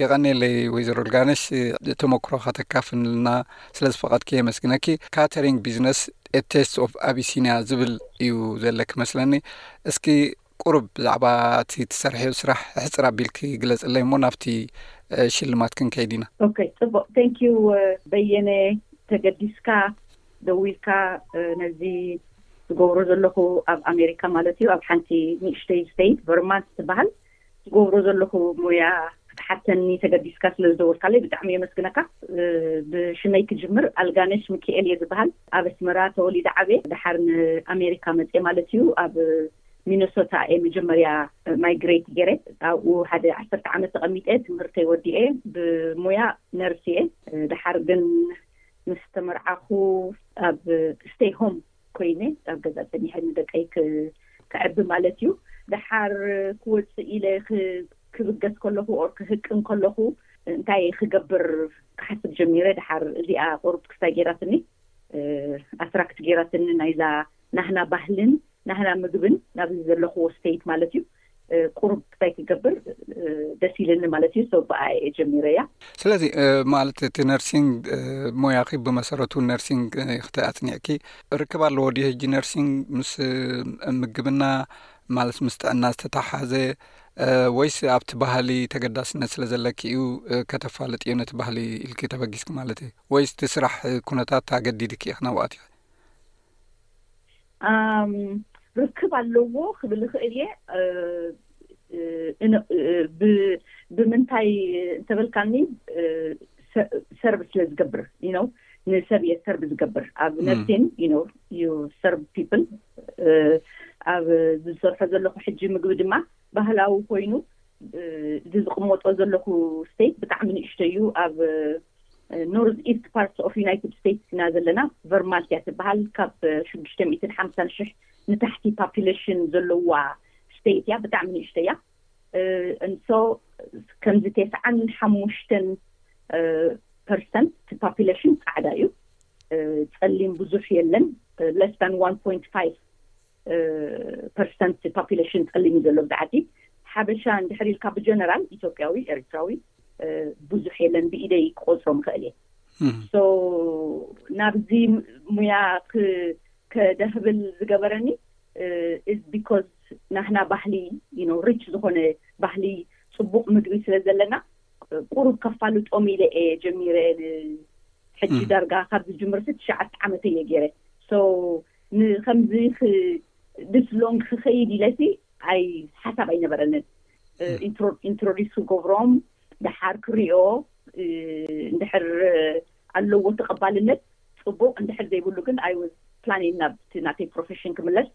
የቐኔለይ ወይዘሮ ልጋነሽ ተመክሮ ከተካፍንልና ስለ ዝፈቐድኪ የመስግነኪ ካተሪንግ ቢዝነስ ቴስት ኦፍ ኣቢሲኒያ ዝብል እዩ ዘለኪ መስለኒ እስኪ ቁሩብ ብዛዕባ እቲ ትሰርሕዮ ስራሕ ሕጽር ኣቢልኪ ግለጽለይ እሞ ናብቲ ሽልማት ክንከይድ ኢና። ኦከይ ጽቡቅ ቴንኪው በየነ ተገዲስካ ደዊልካ ነዚ ዝገብሮ ዘለኹ ኣብ ኣሜሪካ ማለት እዩ ኣብ ሓንቲ ንእሽተይ ስተይት ቨርማንት ትበሃል ዝገብሮ ዘለኹ ሞያ ክትሓተኒ ተገዲስካ ስለ ዝደወልካለይ ብጣዕሚ የመስግነካ ብሽመይ ክጅምር ኣልጋነሽ ምኪኤል እየ ዝበሃል። ኣብ ኣስመራ ተወሊደ ዓብየ። ደሓር ንኣሜሪካ መጽየ ማለት እዩ። ኣብ ሚነሶታ እየ መጀመርያ ማይግረይት ገይረ። ኣብኡ ሓደ ዓሰርተ ዓመት ተቐሚጠ ትምህርተይ ወዲኤ። ብሙያ ነርስ እየ። ደሓር ግን ምስ ተመርዓኹ ኣብ ስተይ ሆም ኮይነ፣ ኣብ ገዛ ጸኒሐ ንደቀይ ከዕቢ ማለት እዩ። ደሓር ክወጽእ ኢለ ክ። ክብገስ ከለኹ or ክህቅን ከለኹ እንታይ ክገብር ክሓስብ ጀሚረ ደሓር እዚኣ ቁሩብ ክስታይ ጌራትኒ ኣትራክት ጌራትኒ ናይዛ ናህና ባህልን ናህና ምግብን ናብዚ ዘለኹዎ ስተይት ማለት እዩ ቁሩብ ክስታይ ክገብር ደስ ኢልኒ ማለት እዩ ሰው ብኣ እየ ጀሚረያ ስለዚ ማለት እቲ ነርሲንግ ሞያኺ ብመሰረቱ ነርሲንግ ክተ ኣጽኒዕኪ ርክብ ኣለዎ ዲ ህጂ ነርሲንግ ምስ ምግብና ማለት ምስ ጥዕና ዝተተሓዘ ወይስ ኣብቲ ባህሊ ተገዳስነት ስለ ዘለኪ እዩ ከተፋልጥ እዮ ነቲ ባህሊ ኢልኪ ተበጊስኪ ማለት እዩ ወይስ እቲ ስራሕ ኩነታት ኣገዲድኪ እኽ ናብኡ ኣትኪ? ርክብ ኣለዎ ክብል እኽእል እየ ብምንታይ እንተበልካኒ ሰርቭ ስለ ዝገብር ንሰብ እየ ሰርቭ ዝገብር ኣብ ነርሲን ዩ ሰርቭ ፒፕል ኣብ ዝሰርሖ ዘለኹ ሕጂ ምግቢ ድማ ባህላዊ ኮይኑ እዚ ዝቕመጦ ዘለኹ ስቴት ብጣዕሚ ንእሽቶ እዩ ኣብ ኖርዝ ኢስት ፓርት ኦፍ ዩናይትድ ስቴትስ ኢና ዘለና ቨርማንት እያ ትበሃል ካብ ሽዱሽተ ሚእትን ሓምሳን ሽሕ ንታሕቲ ፓፑሌሽን ዘለዋ ስቴት እያ ብጣዕሚ ንእሽቶ እያ እንሶ ከምዚ ቴስዓን ሓሙሽተን ፐርሰንት እቲ ፓፕለሽን ፃዕዳ እዩ ፀሊም ብዙሕ የለን ለስ ዳን ዋን ፖይንት ፋይቭ ፐርሰንት ፓፕለሽን ፀሊም እዩ ዘሎ ኣብዚ ዓዲ ሓበሻ እንድሕር ኢልካ ብጀነራል ኢትዮጵያዊ ኤርትራዊ ብዙሕ የለን ብኢደይ ክቆፅሮም ይኽእል እየ ሶ ናብዚ ሙያ ከደህብል ዝገበረኒ ኢዝ ቢኮዝ ቢያንስ ናህና ባህሊ you know rich ዝኾነ ባህሊ ጽቡቅ ምግቢ ስለ ዘለና ቁሩብ ከፋልጦም ኢለ እየ ጀሚረ ን ሕጂ ዳርጋ ካብ ዝጅምርሲ ትሽዓተ ዓመተይ እየ ጌረ so ንከምዚ ክ this long ክከይድ ኢለሲ ኣይ ሓሳብ ኣይነበረንን ኢንትሮ ኢንትሮዲስ ክገብሮም ደሓር ክሪኦ እንድሕር ኣለዎ ተቀባልነት ጽቡቅ እንድሕር ዘይብሉ ግን ኣይ was ፕላኒን ናብቲ ናተይ ፕሮፌሽን ክምለስ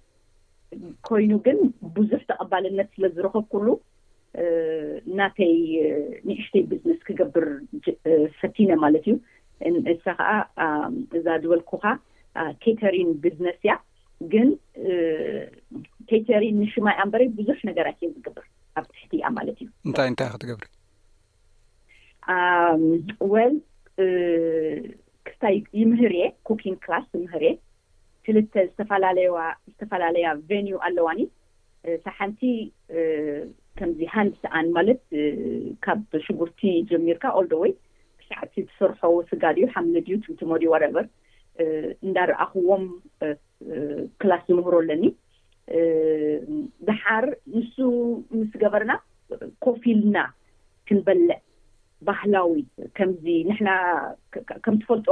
ኮይኑ ግን ብዙሕ ተቐባልነት ስለ ዝረኸብኩሉ ናተይ ንእሽተይ ቢዝነስ ክገብር ፈቲነ ማለት እዩ። እሳ ከዓ እዛ ዝበልኩኻ ኬተሪን ቢዝነስ እያ። ግን ኬተሪን ንሽማ እያ እምበረይ ብዙሕ ነገራት እየ ዝገብር ኣብ ትሕቲ እያ ማለት እዩ። እንታይ እንታይ ክትገብሪ? ወል ክስታይ ይምህር እየ ኩኪንግ ክላስ ይምህር እየ። ክልተ ዝተፋላለዋ ዝተፋላለያ ቨንዩ ኣለዋኒ እታ ሓንቲ ከምዚ ሃንድ ስኣን ማለት ካብ ሽጉርቲ ጀሚርካ ኦል ደወይ ክሳዕ እቲ ትሰርሖ ስጋ ድዩ ሓምሊ ድዩ ትምትሞ ድዩ ዋትኤቨር እንዳረኣክዎም ክላስ ዝምህሮ ኣለኒ ደሓር ንሱ ምስ ገበርና ኮፍ ኢልና ክንበልዕ ባህላዊ ከምዚ ንሕና ከም ትፈልጦ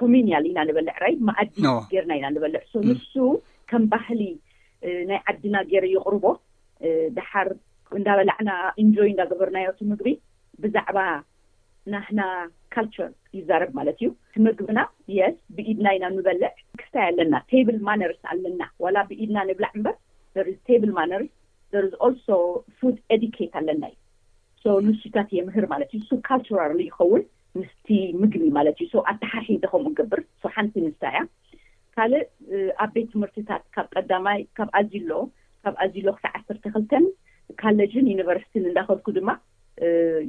ኮሚኒያል ኢና ንበልዕ ራይ መኣዲ ጌርና ኢና ንበልዕ ሶ ንሱ ከም ባህሊ ናይ ዓድና ገይረ ይቕርቦ ደሓር እንዳበላዕና ኢንጆይ እንዳገበርናዮ እቲ ምግቢ ብዛዕባ ናህና ካልቸር ይዛረብ ማለት እዩ ትምግብና የስ ብኢድና ኢና ምበልዕ ክስታይ ኣለና ቴብል ማነርስ ኣለና ዋላ ብኢድና ንብላዕ እምበር there is table manners there is also food educate ኣለና እዩ so ንሱታት የምህር ማለት እዩ እሱ ካልቸራል ይኸውን ምስቲ ምግቢ ማለት እዩ so ኣተሓሒዘ ከምኡ ይገብር so ሓንቲ ንሳ እያ ካልእ ኣብ ቤት ትምህርትታት ካብ ቀዳማይ ካብ ኣዚሎ ካብ ኣዚሎ ክሳዕ ዓሰርተ ክልተን ካለጅን ዩኒቨርሲቲን እንዳኸድኩ ድማ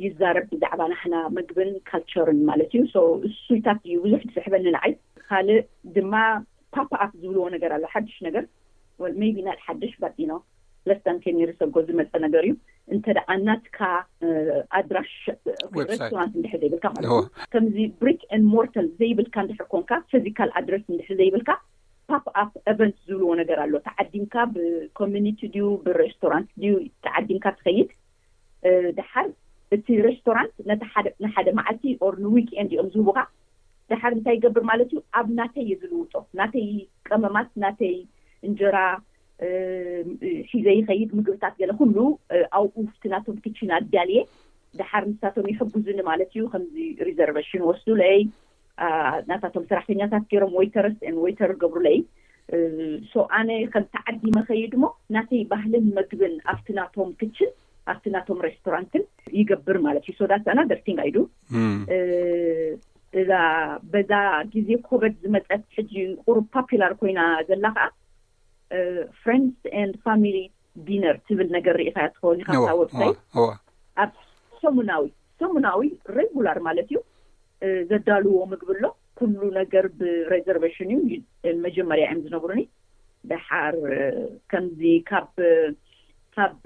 ይዛረብ ብዛዕባ ናህና ምግብን ካልቸርን ማለት እዩ so እሱይታት እዩ ብዙሕ ዝስሕበኒ ንዓይ ካልእ ድማ pop up ዝብልዎ ነገር ኣሎ ሓድሽ ነገር well maybe not ሓድሽ but you know less than ten years ago ዝመጸ ነገር እዩ እንተ ደኣ ናትካ ኣድራሽ ሬስቶራንት እንድሕር ዘይብልካ ማለት እዩ ከምዚ ብሪክ ን ሞርተል ዘይብልካ እንድሕር ኮንካ ፊዚካል ኣድረስ እንድሕር ዘይብልካ ፓፕ ኣፕ ኤቨንት ዝብልዎ ነገር ኣሎ ተዓዲምካ ብኮሚኒቲ ድዩ ብሬስቶራንት ድዩ ተዓዲምካ ትኸይድ ደሓር እቲ ሬስቶራንት ነቲ ሓደ ንሓደ መዓልቲ or ንዊክ ኤንድ እዮም ዝህቡኻ ደሓር እንታይ ይገብር ማለት እዩ ኣብ ናተይ እየ ዝልውጦ ናተይ ቀመማት ናተይ እንጀራ ሒዘ ይኸይድ ምግብታት ገለ ኩሉ ኣብኡ እቲ ናቶም ክቺን ኣዳልየ ደሓር ንሳቶም ይሕግዙኒ ማለት እዩ ከምዚ ሪዘርቨሽን ወስዱለይ ናታቶም ሰራሕተኛታት ገይሮም ወይተርስ ን ወይተር ዝገብሩለይ ሶ ኣነ ከም ተዓዲመ ኸይድ እሞ ናተይ ባህልን መግብን ኣብቲ ናቶም ክችን ኣብቲ ናቶም ሬስቶራንትን ይገብር ማለት እዩ ሶዳት ኣና ደርቲንግ ኣይዱ እዛ በዛ ግዜ ኮበድ ዝመፀት ሕጂ ቁሩብ ፓፑላር ኮይና ዘላ ከዓ ፍሬንድስ ን ፋሚሊ ዲነር ትብል ነገር ርኢኻያ ትኸውን ኢኻ ኣብታ ወብሳይት ኣብ ሰሙናዊ ሰሙናዊ ሬጉላር ማለት እዩ ዘዳልዎ ምግቢ ኣሎ ኩሉ ነገር ብሬዘርቬሽን እዩ መጀመርያ እዮም ዝነግሩኒ ደሓር ከምዚ ካብ ካብ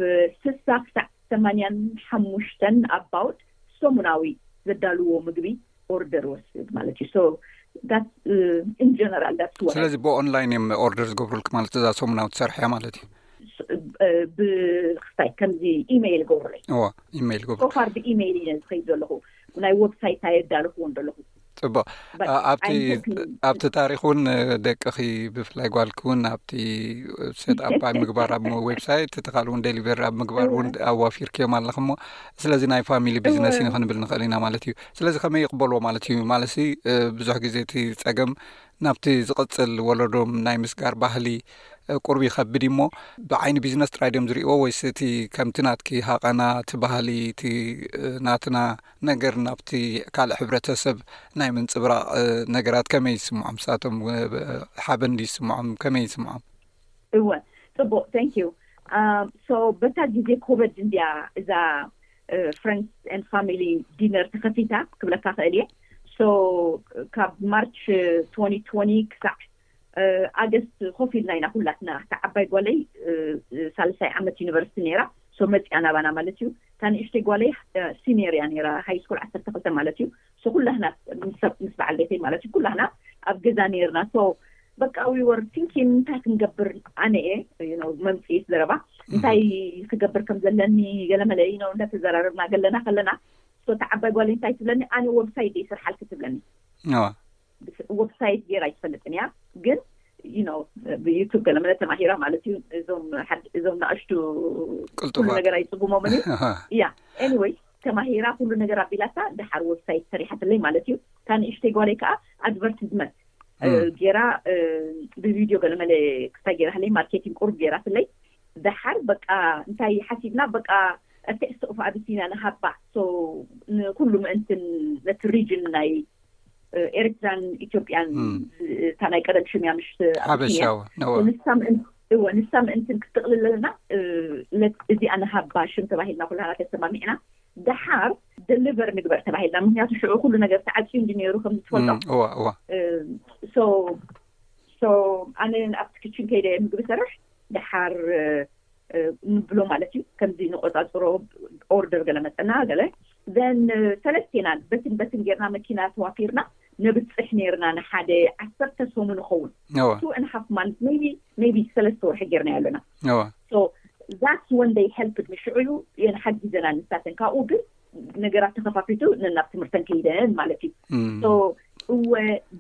ስሳ ክሳዕ ሰማንያን ሓሙሽተን ኣባውት ሰሙናዊ ዘዳልዎ ምግቢ ኦርደር ወስድ ማለት እዩ ሶ ስለዚ ብኦንላይን እዮም ኦርደር ዝገብሩልክ ማለት እዛ ሰሙናዊ ትሰርሐ እያ ማለት እዩ ብክስታይ ከምዚ ኢመይል ገብሩለይ ኢመይል ገብሩ ሶፋር ብኢመይል እየ ዝኸይድ ዘለኹ ናይ ወብሳይት ኣየዳለኹዎን ዘለኹ ፅቡቅ ኣብቲ ኣብቲ ታሪክ እውን ደቅኺ ብፍላይ ጓልኪ እውን ኣብቲ ሴት ኣባይ ምግባር ኣብ ወብሳይት እቲ ካል እውን ደሊቨሪ ኣብ ምግባር እውን ኣዋፊርክዮም ኣለኹ ሞ ስለዚ ናይ ፋሚሊ ቢዝነስ ዩ ክንብል ንኽእል ኢና ማለት እዩ ስለዚ ከመይ ይቕበልዎ ማለት እዩ ማለሲ ብዙሕ ግዜ እቲ ፀገም ናብቲ ዝቕፅል ወለዶም ናይ ምስጋር ባህሊ ቁርብ ይከብድ እዩሞ ብዓይኒ ቢዝነስ ጥራይ ድም ዝሪእዎ ወይስ እቲ ከምቲ ናትኪ ሃቐና እቲ ባህሊ እቲ ናትና ነገር ናብቲ ካልእ ሕብረተሰብ ናይ ምንፅብራቅ ነገራት ከመይ ይስምዖም ንሳቶም ሓበን ይስምዖም ከመይ ይስምዖም እወ ጽቡቅ thank you so በታ ግዜ ኮበድ እንድያ እዛ ፍረንድስ ኤንድ ፋሚሊ ዲነር ተኸፊታ ክብለካ ክእል እየ so ካብ ማርች 2020 ክሳዕ ኣገስት ኮፍ ኢልና ኢና ኩላትና እታ ዓባይ ጓለይ ሳልሳይ ዓመት ዩኒቨርሲቲ ነይራ ሶ መፅያ ናባና ማለት እዩ እታ ንእሽተይ ጓለይ ሲኒየር እያ ነይራ ሃይ ስኩል ዓሰርተ ክልተ ማለት እዩ ሶ ኩላህና ምስ በዓል ቤተይ ማለት እዩ ኩላህና ኣብ ገዛ ነርና ሶ በቃ ዊ ወር ቲንኪን እንታይ ክንገብር ኣነ እየ መምፅኢት ዘረባ እንታይ ክገብር ከም ዘለኒ ገለመለ ዩ ነው እንዳተዘራረብና ገለና ከለና ሶ እቲ ዓባይ ጓለይ እንታይ ትብለኒ ኣነ ወብሳይት እየ ስርሓልኪ ትብለኒ ወብሳይት ገይራ ኣይትፈልጥን እያ ግን ነው ብዩቱብ ገለመለ ተማሂራ ማለት እዩ እዞም እዞም ንኣሽቱ ኩሉ ነገር ኣይፅጉሞምን እዩ እያ ኤኒወይስ ተማሂራ ኩሉ ነገር ኣቢላታ ደሓር ወብሳይት ሰሪሓትለይ ማለት እዩ እታ ንእሽተይ ጓለይ ከዓ ኣድቨርቲዝመት ጌራ ብቪድዮ ገለመለ ክስታይ ጌራትለይ ማርኬቲንግ ቁሩብ ጌራትለይ ደሓር በቃ እንታይ ሓሲብና በቃ ኣርቲስት ኦፍ ኣቢሲንያ ንሃባ ንኩሉ ምእንትን ነቲ ሪጅን ናይ ኤርትራን ኢትዮጵያን እታ ናይ ቀደም ሽምያ ምሽ እወ ንሳ ምእንትን ክትጥቕልለና እዚኣ ንሃባ ሽም ተባሂልና ኩላና ተሰማሚዕና ደሓር ደሊቨር ንግበር ተባሂልና ምክንያቱ ሽዑ ኩሉ ነገር ተዓፅዩ እንዲ ነይሩ ከም ዝትፈልጦ ኣነ ኣብቲ ክችን ከይደ ምግቢ ሰርሕ ደሓር ንብሎ ማለት እዩ ከምዚ ንቆፃፅሮ ኦርደር ገለ መፀና ገለ ዘን ሰለስቴናን በትን በትን ጌርና መኪና ተዋፊርና ነብጽሕ ኔርና ንሓደ ዓሰርተ ሰሙን ይኸውን እወ two and half months maybe maybe ሰለስተ ወርሒ ጌርናዮ ኣለና እወ so that's when they helped me ሽዑ እዩ የን ሓጊዘና ንሳተን ካብኡ ግን ነገራት ተኸፋፊቱ ነናብ ትምህርተን ከይደን ማለት እዩ እም፣ so እወ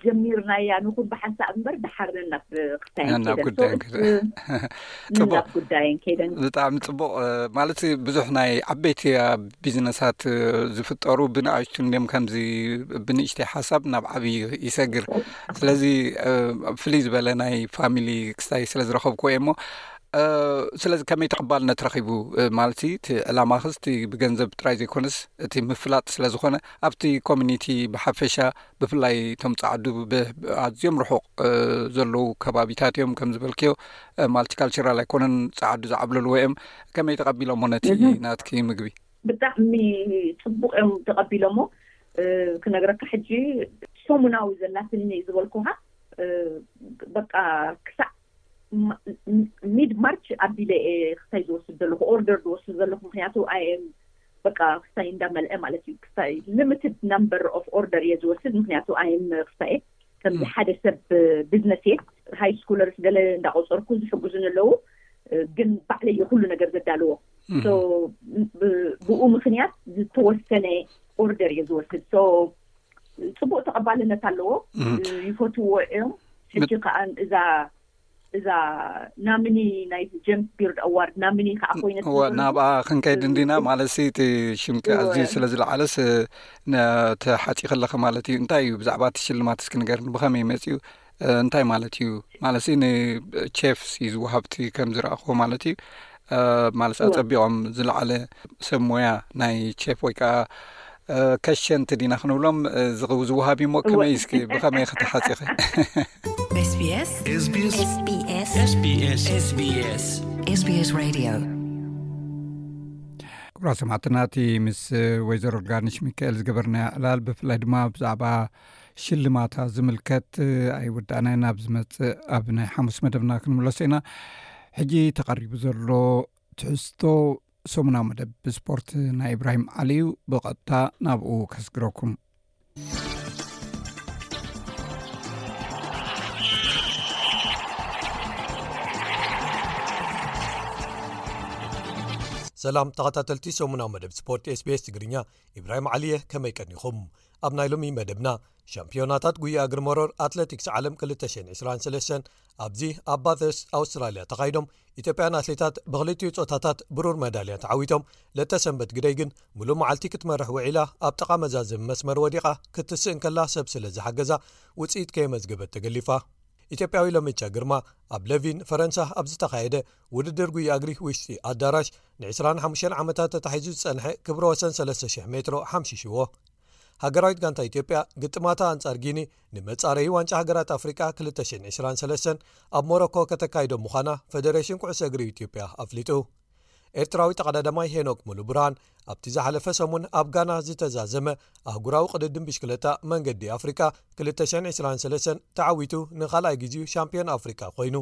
ጀሚርናያ ንኹን ብሓንሳእ እምበር ድሓር ነናብ ክታየን ናብ ጉዳየን ፅቡቅ ጉዳየን ከይደን ብጣዕሚ ፅቡቅ ማለት ብዙሕ ናይ ዓበይቲ ቢዝነሳት ዝፍጠሩ ብንኣሽቱ እንዲም ከምዚ ብንእሽተ ሓሳብ ናብ ዓብዪ ይሰግር ስለዚ ፍልይ ዝበለ ናይ ፋሚሊ ክስታይ ስለ ዝረከብኩዎ እየ እሞ ስለዚ ከመይ ተቐባልነት ረኪቡ ማለት እቲ ዕላማ ክስቲ ብገንዘብ ጥራይ ዘይኮነስ እቲ ምፍላጥ ስለዝኾነ ኣብቲ ኮሚኒቲ ብሓፈሻ ብፍላይ እቶም ፃዓዱ ኣዝዮም ርሑቕ ዘለዉ ከባቢታት እዮም ከም ዝበልክዮ ማልቲካልቸራል ኣይኮነን ፃዓዱ ዝዓብለልዎ እዮም ከመይ ተቐቢሎሞ ነቲ ናትኪ ምግቢ ብጣዕሚ ፅቡቅ እዮም ተቀቢሎሞ ክነግረካ ሕጂ ሰሙናዊ ዘላትኒ ዝበልኩካ በቃ ክሳዕ ሚድ ማርች ኣቢለ እየ ክስታይ ዝወስድ ዘለኹ ኦርደር ዝወስድ ዘለኹ ምክንያቱ ኣይ ኤም በቃ ክስታይ እንዳመልዐ ማለት እዩ ክስታይ ሊሚትድ ናምበር ኦፍ ኦርደር እየ ዝወስድ ምክንያቱ ኣይ ኤም ክስታየ ከምዚ ሓደ ሰብ ቢዝነስ እየ ሃይ ስኩለርስ ገለ እንዳቆፀርኩ ዝሕግዙኒ ኣለዉ ግን ባዕለ እየ ኩሉ ነገር ዘዳልዎ ብኡ ምክንያት ዝተወሰነ ኦርደር እየ ዝወስድ ፅቡቅ ተቀባልነት ኣለዎ ይፈትዎ እዮም ሕጂ ከዓ እዛ እዛ ናምኒ ናይ ጀምስ ቢርድ ኣዋርድ ናምኒ ከዓ ኮይነት ናብኣ ክንከይድ እንዲና ማለት ሲ እቲ ሽምኪ ኣዝዩ ስለ ዝለዓለስ ተሓፂ ከለኺ ማለት እዩ እንታይ እዩ ብዛዕባ እቲ ሽልማት እስኪ ንገርኒ ብኸመይ መፅኡ እንታይ ማለት እዩ ማለት ንቼፍስ እዩ ዝወሃብቲ ከም ዝረእኹ ማለት እዩ ማለት ኣፀቢቖም ዝለዓለ ሰብ ሞያ ናይ ቼፍ ወይ ከዓ ከሸንቲ ዲና ክንብሎም ዝውሃብ እዩሞ ከመይ ስኪ ብኸመይ ክተሓፂኺ ኩራ ሰማዕትና እቲ ምስ ወይዘሮ ጋርንሽ ሚካኤል ዝገበርና ዕላል ብፍላይ ድማ ብዛዕባ ሽልማታ ዝምልከት ኣይወዳእናይ ናብ ዝመፅእ ኣብ ናይ ሓሙስ መደብና ክንምለሶ ኢና ሕጂ ተቐሪቡ ዘሎ ትሕዝቶ ሰሙናዊ መደብ ብስፖርት ናይ እብራሂም ዓሊ እዩ ብቐጥታ ናብኡ ከስግረኩም ሰላም ተኸታተልቲ ሰሙናዊ መደብ ስፖርት ስቤስ ትግርኛ እብራሂም ዓሊየ ከመይ ቀኒኹም ኣብ ናይ ሎሚ መደብና ሻምፕዮናታት ጉያ እግሪ መሮር ኣትለቲክስ ዓለም 223 ኣብዚ ኣብ ባተርስ ኣውስትራልያ ተኻይዶም ኢትዮጵያን ኣትሌታት ብክልትኡ ፆታታት ብሩር መዳልያ ተዓዊቶም ለተሰንበት ግደይ ግን ምሉእ መዓልቲ ክትመርሕ ውዒላ ኣብ ጠቓ መዛዘሚ መስመር ወዲቓ ክትስእን ከላ ሰብ ስለ ዝሓገዛ ውፅኢት ከየመዝገበት ተገሊፋ ኢትዮጵያዊ ለመቻ ግርማ ኣብ ለቪን ፈረንሳ ኣብ ዝተኻየደ ውድድር ጉያ እግሪ ውሽጢ ኣዳራሽ ንዒስራን ሓሙሽተን ዓመታት ተታሒዙ ዝጸንሐ ክብረ ወሰን ሰለስተ ሽሕ ሜትሮ ሓምሺሽዎ። ሃገራዊት ጋንታ ኢትዮጵያ ግጥማታ ኣንጻር ጊኒ ንመጻረዪ ዋንጫ ሃገራት ኣፍሪቃ ክልተ ሽሕን ዕስራን ሰለስተን ኣብ ሞሮኮ ከተካይዶ ምዃና ፈደረሽን ኩዕሶ እግሪ ኢትዮጵያ ኣፍሊጡ። ኤርትራዊ ተቐዳዳማይ ሄኖክ ሙሉብርሃን ኣብቲ ዝሓለፈ ሰሙን ኣብ ጋና ዝተዛዘመ ኣህጉራዊ ቅድድም ብሽክለታ መንገዲ ኣፍሪቃ ክልተ ሽሕን ዕስራን ሰለስተን ተዓዊቱ ንኻልኣይ ግዜኡ ሻምፕዮን ኣፍሪቃ ኮይኑ።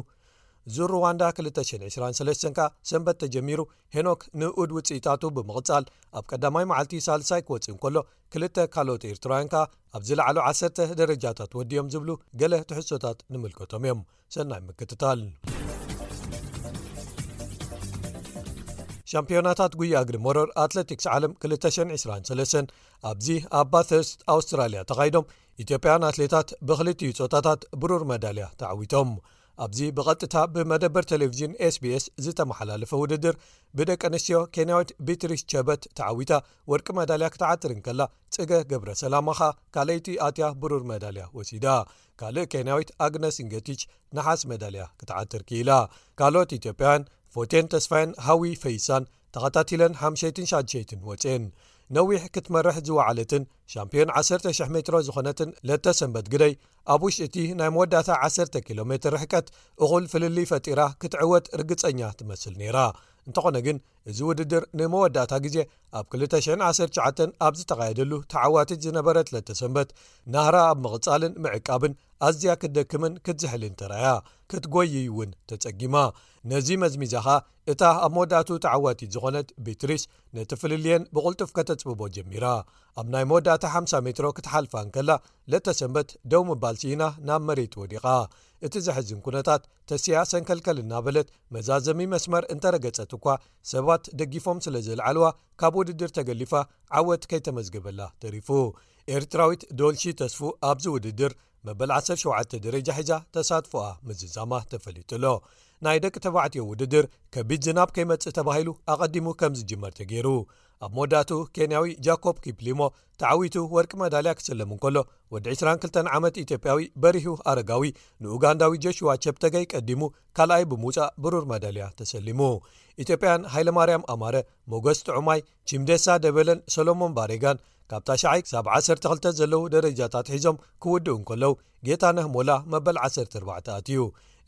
ዙር ሩዋንዳ 223 ከኣ ሰንበት ተጀሚሩ ሄኖክ ንኡድ ውፅኢታቱ ብምቕፃል ኣብ ቀዳማይ መዓልቲ ሳልሳይ ክወፅእ እንከሎ ክልተ ካልኦት ኤርትራውያን ከኣ ኣብ ዝለዓሉ ዓሰርተ ደረጃታት ወዲዮም ዝብሉ ገለ ትሕሶታት ንምልከቶም እዮም ሰናይ ምክትታል ሻምፒዮናታት ጉያ እግሪ ሞሮር ኣትለቲክስ ዓለም 223 ኣብዚ ኣብ ባተስት ኣውስትራልያ ተኻይዶም ኢትዮጵያን ኣትሌታት ብክልቲኡ ፆታታት ብሩር መዳልያ ተዓዊቶም ኣብዚ ብቐጥታ ብመደበር ቴሌቭዥን ስbs ዝተመሓላለፈ ውድድር ብደቂ ኣንስትዮ ኬንያዊት ቢትሪስ ቸበት ተዓዊታ ወርቂ መዳልያ ክትዓትር እንከላ ፅገ ገብረ ሰላማ ኸኣ ካልይቲ ኣትያ ብሩር መዳልያ ወሲዳ ካልእ ኬንያዊት ኣግነስ ንገቲች ንሓስ መዳልያ ክትዓትር ክኢላ ካልኦት ኢትዮጵያውያን ፎቴን ተስፋይን ሃዊ ፈይሳን ተኸታቲለን ሓምሸይትን ሻድሸይትን ወጽኤን ነዊሕ ክትመርሕ ዝወዓለትን ሻምፕዮን 10,00 ሜትሮ ዝኾነትን ለተ ሰንበት ግደይ ኣብ ውሽ እቲ ናይ መወዳእታ 10 ኪሎ ሜትር ርሕቀት እኹል ፍልልይ ፈጢራ ክትዕወት ርግጸኛ ትመስል ነይራ እንተኾነ ግን እዚ ውድድር ንመወዳእታ ግዜ ኣብ 219 ኣብ ዝተኻየደሉ ተዓዋቲት ዝነበረት ለተሰንበት ናህራ ኣብ ምቕጻልን ምዕቃብን ኣዝያ ክትደክምን ክትዝሕልን ተራያ ክትጎይይ እውን ተጸጊማ ነዚ መዝሚዛኻ እታ ኣብ መወዳእትኡ ተዓዋቲት ዝኾነት ቢትሪስ ነቲ ፍልልየን ብቕልጡፍ ከተጽብቦ ጀሚራ። ኣብ ናይ መወዳእታ ሓምሳ ሜትሮ ክትሓልፋ እንከላ ለተሰንበት ደው ምባል ስኢና ናብ መሬት ወዲቓ። እቲ ዘሕዝን ኩነታት ተሲኣ ሰንከልከል እናበለት መዛዘሚ መስመር እንተረገጸት እኳ ሰባት ደጊፎም ስለ ዘልዓልዋ ካብ ውድድር ተገሊፋ ዓወት ከይተመዝገበላ ተሪፉ። ኤርትራዊት ዶልሺ ተስፉ ኣብዚ ውድድር መበል 17 ደረጃ ሒዛ ተሳትፎኣ ምዝዛማ ተፈሊጡሎ ናይ ደቂ ተባዕትዮ ውድድር ከቢድ ዝናብ ከይመጽእ ተባሂሉ ኣቐዲሙ ከም ዝጅመር ተገይሩ ኣብ መወዳእቱ ኬንያዊ ጃኮብ ኪፕሊሞ ተዓዊቱ ወርቂ መዳልያ ክስለም እንከሎ ወዲ 22 ዓመት ኢትዮጵያዊ በሪሁ ኣረጋዊ ንኡጋንዳዊ ጀሽዋ ቸፕተገይ ቀዲሙ ካልኣይ ብምውፃእ ብሩር መዳልያ ተሰሊሙ ኢትዮጵያን ሃይለማርያም ኣማረ ሞገስ ጥዑማይ ቺምደሳ ደበለን ሰሎሞን ባሬጋን ካብ ታሽዓይ ክሳብ ዓሰርተ ክልተ ዘለዉ ደረጃታት ሒዞም ክውድኡ እንከለዉ ጌታነህ ሞላ መበል ዓሰርተ ኣርባዕተ ኣትዩ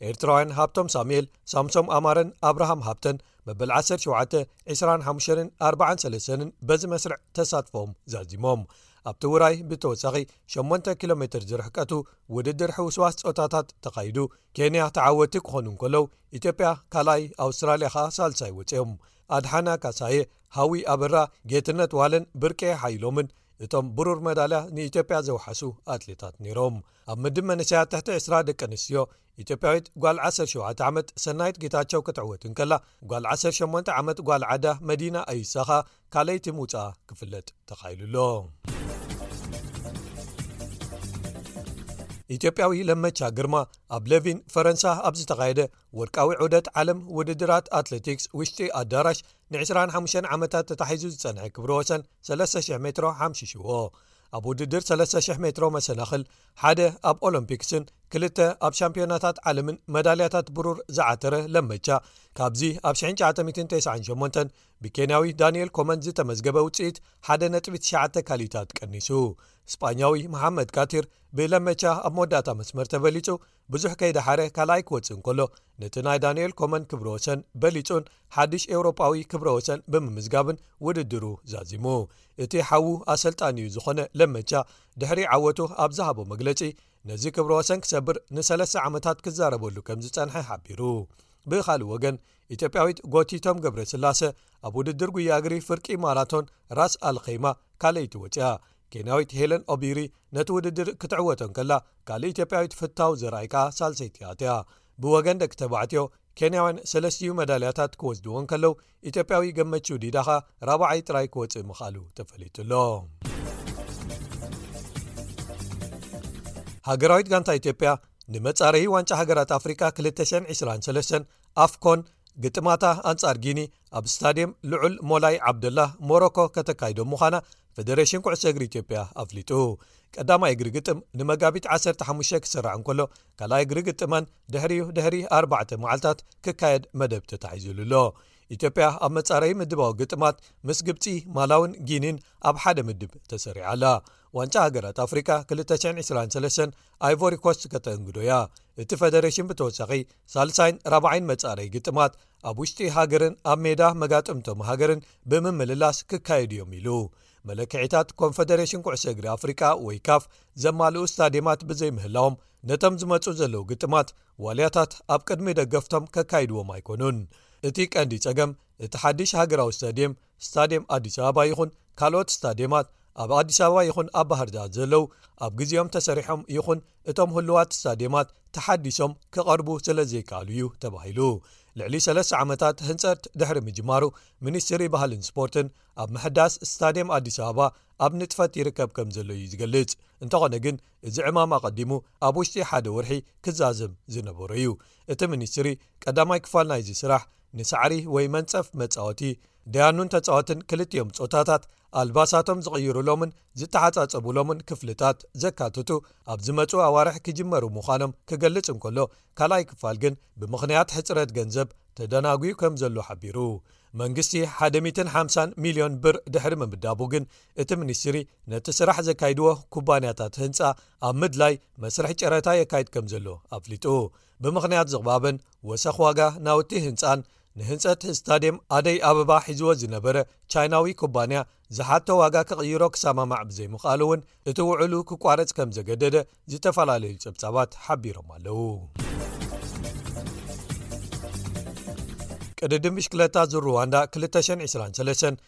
ኤርትራውያን ሃብቶም ሳሙኤል ሳምሶም ኣማረን ኣብርሃም ሃብተን መበል ዓሰርተ ሸውዓተ ዕስራን ሓሙሸንን ኣርባዓን ሰለሰንን በዚ መስርዕ ተሳትፎም ዛዚሞም ኣብቲ ውራይ ብተወሳኺ 8 ኪሎ ሜትር ዝርሕቀቱ ውድድር ሕውስዋስ ፆታታት ተኻይዱ ኬንያ ተዓወቲ ክኾኑ እንከለዉ ኢትዮጵያ ካልኣይ ኣውስትራልያ ከኣ ሳልሳይ ወፂኦም ኣድሓና ካሳየ፣ ሃዊ ኣበራ፣ ጌትነት ዋለን ብርቄ ሓይሎምን እቶም ብሩር መዳልያ ንኢትዮጵያ ዘውሓሱ ኣትሌታት ነይሮም። ኣብ ምድብ መንእሰያት ትሕቲ ዕስራ ደቂ ኣንስትዮ ኢትዮጵያዊት ጓል ዓሰርተ ሸውዓተ ዓመት ሰናይት ጌታቸው ክትዕወት እንከላ ጓል ዓሰርተ ሸሞንተ ዓመት ጓል ዓዳ መዲና ኣይሳ ኸኣ ካልኣይቲ ምውጽኣ ክፍለጥ ተኻኢሉ ኣሎ። ኢትዮጵያዊ ለመቻ ግርማ ኣብ ለቪን ፈረንሳ ኣብ ዝተኻየደ ወርቃዊ ዑደት ዓለም ውድድራት ኣትለቲክስ ውሽጢ ኣዳራሽ ን25 ዓመታት ተታሒዙ ዝጸንሐ ክብሪ ወሰን 3,00 ሜትሮ ሓምሽሽዎ ኣብ ውድድር 3,00 ሜትሮ መሰናኽል ሓደ ኣብ ኦሎምፒክስን ክልተ ኣብ ሻምፒዮናታት ዓለምን መዳልያታት ብሩር ዝዓተረ ለመቻ ካብዚ ኣብ 998 ብኬንያዊ ዳንኤል ኮመን ዝተመዝገበ ውፅኢት 1.9 ካሊታት ቀኒሱ ስጳኛዊ መሓመድ ካቲር ብለመቻ ኣብ መወዳእታ መስመር ተበሊፁ ብዙሕ ከይደሓረ ካልኣይ ክወጽእ እንከሎ ነቲ ናይ ዳንኤል ኮመን ክብረ ወሰን በሊጹን ሓድሽ ኤውሮጳዊ ክብረ ወሰን ብምምዝጋብን ውድድሩ ዛዚሙ እቲ ሓዉ ኣሰልጣኒዩ ዝኾነ ለመቻ ድሕሪ ዓወቱ ኣብ ዝሃቦ መግለጺ ነዚ ክብረ ወሰን ክሰብር ንሰለስተ ዓመታት ክዛረበሉ ከም ዝጸንሐ ሓቢሩ ብኻልእ ወገን ኢትዮጵያዊት ጎቲቶም ገብረ ስላሰ ኣብ ውድድር ጉያግሪ ፍርቂ ማራቶን ራስ ኣልኸይማ ካልይቲ ወፅያ ኬንያዊት ሄለን ኦቢሪ ነቲ ውድድር ክትዕወቶ እንከላ ካልእ ኢትዮጵያዊት ፍታው ዘርኣይ ከኣ ሳልሰይቲ ኣትያ። ብወገን ደቂ ተባዕትዮ ኬንያውያን ሰለስቲኡ መዳልያታት ክወስድዎ እንከለው ኢትዮጵያዊ ገመቹ ዲዳ ከኣ ራብዓይ ጥራይ ክወጽእ ምኽኣሉ ተፈሊጡሎ። ሃገራዊት ጋንታ ኢትዮጵያ ንመጻርሂ ዋንጫ ሃገራት ኣፍሪቃ 223 ኣፍኮን ግጥማታ ኣንጻር ጊኒ ኣብ ስታድየም ልዑል ሞላይ ዓብደላ ሞሮኮ ከተካይዶ ምዃና ፈደሬሽን ኩዕሶ እግሪ ኢትዮጵያ ኣፍሊጡ ቀዳማይ እግሪ ግጥም ንመጋቢት 15 ክስራዕ እንከሎ ካልኣይ እግሪ ግጥመን ድሕሪ ድሕሪ 4 መዓልታት ክካየድ መደብ ተታሒዙሉ ኣሎ ኢትዮጵያ ኣብ መጻረይ ምድባዊ ግጥማት ምስ ግብፂ ማላውን ጊኒን ኣብ ሓደ ምድብ ተሰሪዓ ኣላ ዋንጫ ሃገራት ኣፍሪካ 223 ኣይቮሪኮስት ከተእንግዶ እያ እቲ ፈደሬሽን ብተወሳኺ ሳልሳይን ራብዓይን መጻረይ ግጥማት ኣብ ውሽጢ ሃገርን ኣብ ሜዳ መጋጥምቶም ሃገርን ብምምልላስ ክካየዱ እዮም ኢሉ መለክዒታት ኮንፈደሬሽን ኩዕሶ እግሪ ኣፍሪቃ ወይ ካፍ ዘማልኡ ስታድየማት ብዘይምህላዎም ነቶም ዝመፁ ዘለዉ ግጥማት ዋልያታት ኣብ ቅድሚ ደገፍቶም ከካይድዎም ኣይኮኑን እቲ ቀንዲ ፀገም እቲ ሓድሽ ሃገራዊ ስታድየም ስታድየም ኣዲስ ኣበባ ይኹን ካልኦት ስታድየማት ኣብ ኣዲስ ኣበባ ይኹን ኣብ ባህርዳር ዘለው ኣብ ግዜኦም ተሰሪሖም ይኹን እቶም ህሉዋት ስታድየማት ተሓዲሶም ክቐርቡ ስለዘይከኣሉ እዩ ተባሂሉ ልዕሊ ሰለስተ ዓመታት ህንፀት ድሕሪ ምጅማሩ ሚኒስትሪ ባህልን ስፖርትን ኣብ ምሕዳስ ስታድየም ኣዲስ ኣበባ ኣብ ንጥፈት ይርከብ ከም ዘሎ እዩ ዝገልፅ እንተኾነ ግን እዚ ዕማም ኣቐዲሙ ኣብ ውሽጢ ሓደ ወርሒ ክዛዘም ዝነበሮ እዩ። እቲ ሚኒስትሪ፣ ቀዳማይ ክፋል ናይዚ ስራሕ ንሳዕሪ ወይ መንጸፍ መጻወቲ፣ ደያኑን ተጻወትን ክልቲኦም ጾታታት ኣልባሳቶም ዝቕይሩሎምን ዝተሓጻጸቡሎምን ክፍልታት ዘካትቱ ኣብ ዝመጽኡ ኣዋርሕ ክጅመሩ ምዃኖም ክገልጽ እንከሎ፣ ካልኣይ ክፋል ግን ብምኽንያት ሕጽረት ገንዘብ ተደናጉዩ ከምዘሎ ሓቢሩ። መንግስቲ ሓደ ሚትን ሓምሳን ሚልዮን ብር ድሕሪ ምምዳቡ ግን እቲ ሚኒስትሪ ነቲ ስራሕ ዘካይድዎ ኩባንያታት ህንፃ ኣብ ምድላይ መስርሕ ጨረታ የካይድ ከም ዘሎ ኣፍሊጡ። ብምኽንያት ዝቕባበን ወሰኽ ዋጋ ናውቲ ህንፃን ንህንፀት ስታድየም ኣደይ ኣበባ ሒዝዎ ዝነበረ ቻይናዊ ኩባንያ ዝሓቶ ዋጋ ክቕይሮ ክሰማማዕ ብዘይምኽኣሉ እውን እቲ ውዕሉ ክቋረፅ ከም ዘገደደ ዝተፈላለዩ ፀብፃባት ሓቢሮም ኣለው። ቅድድም ብሽክለታ ዙር ሩዋንዳ 223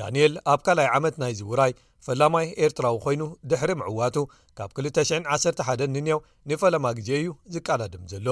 ዳንኤል ኣብ ካልኣይ ዓመት ናይዚ ውራይ ፈላማይ ኤርትራዊ ኮይኑ ድሕሪ ምዕዋቱ ካብ 2011 ንኔው ንፈለማ ግዜ እዩ ዝቃዳድም ዘሎ።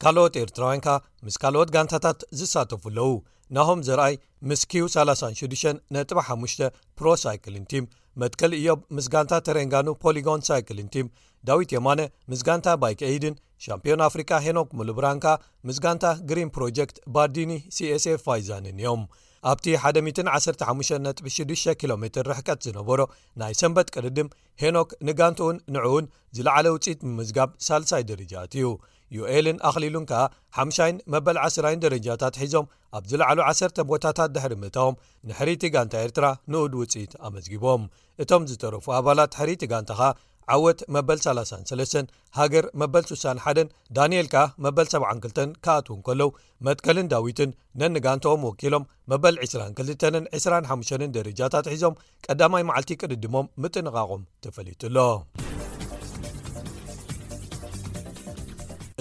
ካልኦት ኤርትራውያን ከኣ ምስ ካልኦት ጋንታታት ዝሳተፉ ኣለዉ። ናሆም ዘርኣይ ምስ ኪው 36 ነጥቢ 5 ፕሮ ሳይክሊን ቲም፣ መትከል እዮብ ምስ ጋንታ ተሬንጋኑ ፖሊጎን ሳይክሊን ቲም፣ ዳዊት የማነ ምስ ጋንታ ባይክ ኤይድን ሻምፕዮን ኣፍሪቃ ሄኖክ ሙሉብርሃን ከኣ ምስ ጋንታ ግሪን ፕሮጀክት ባርዲኒ ሲኤስኤ ፋይዛንን እዮም። ኣብቲ ሓደ ሚትን ዓሰርተ ሓሙሽተ ነጥቢ ሽዱሽተ ኪሎ ሜትር ርሕቀት ዝነበሮ ናይ ሰንበት ቅድድም ሄኖክ ንጋንትኡን ንዕኡን ዝለዓለ ውፅኢት ምምዝጋብ ሳልሳይ ደረጃት እዩ ዩኤልን ኣኽሊሉን ከኣ ሓምሻይን መበል ዓስራይን ደረጃታት ሒዞም ኣብ ዝለዕሉ ዓሰርተ ቦታታት ድሕሪ ምእታዎም ንሕሪይቲ ጋንታ ኤርትራ ንኡድ ውፅኢት ኣመዝጊቦም እቶም ዝተረፉ ኣባላት ሕሪይቲ ጋንታ ከኣ ዓወት መበል 33 ሃገር መበል ስሳን ሓደን ዳንኤል ከኣ መበል ሰብዓን ክልተን ክኣትዉ እንከለዉ መትከልን ዳዊትን ነንጋንቶኦም ወኪሎም መበል 2ስራን ክልተንን 2ስራን ሓሙሸንን ደረጃታት ሒዞም ቀዳማይ መዓልቲ ቅድድሞም ምጥንቓቖም ተፈሊጡ ኣሎ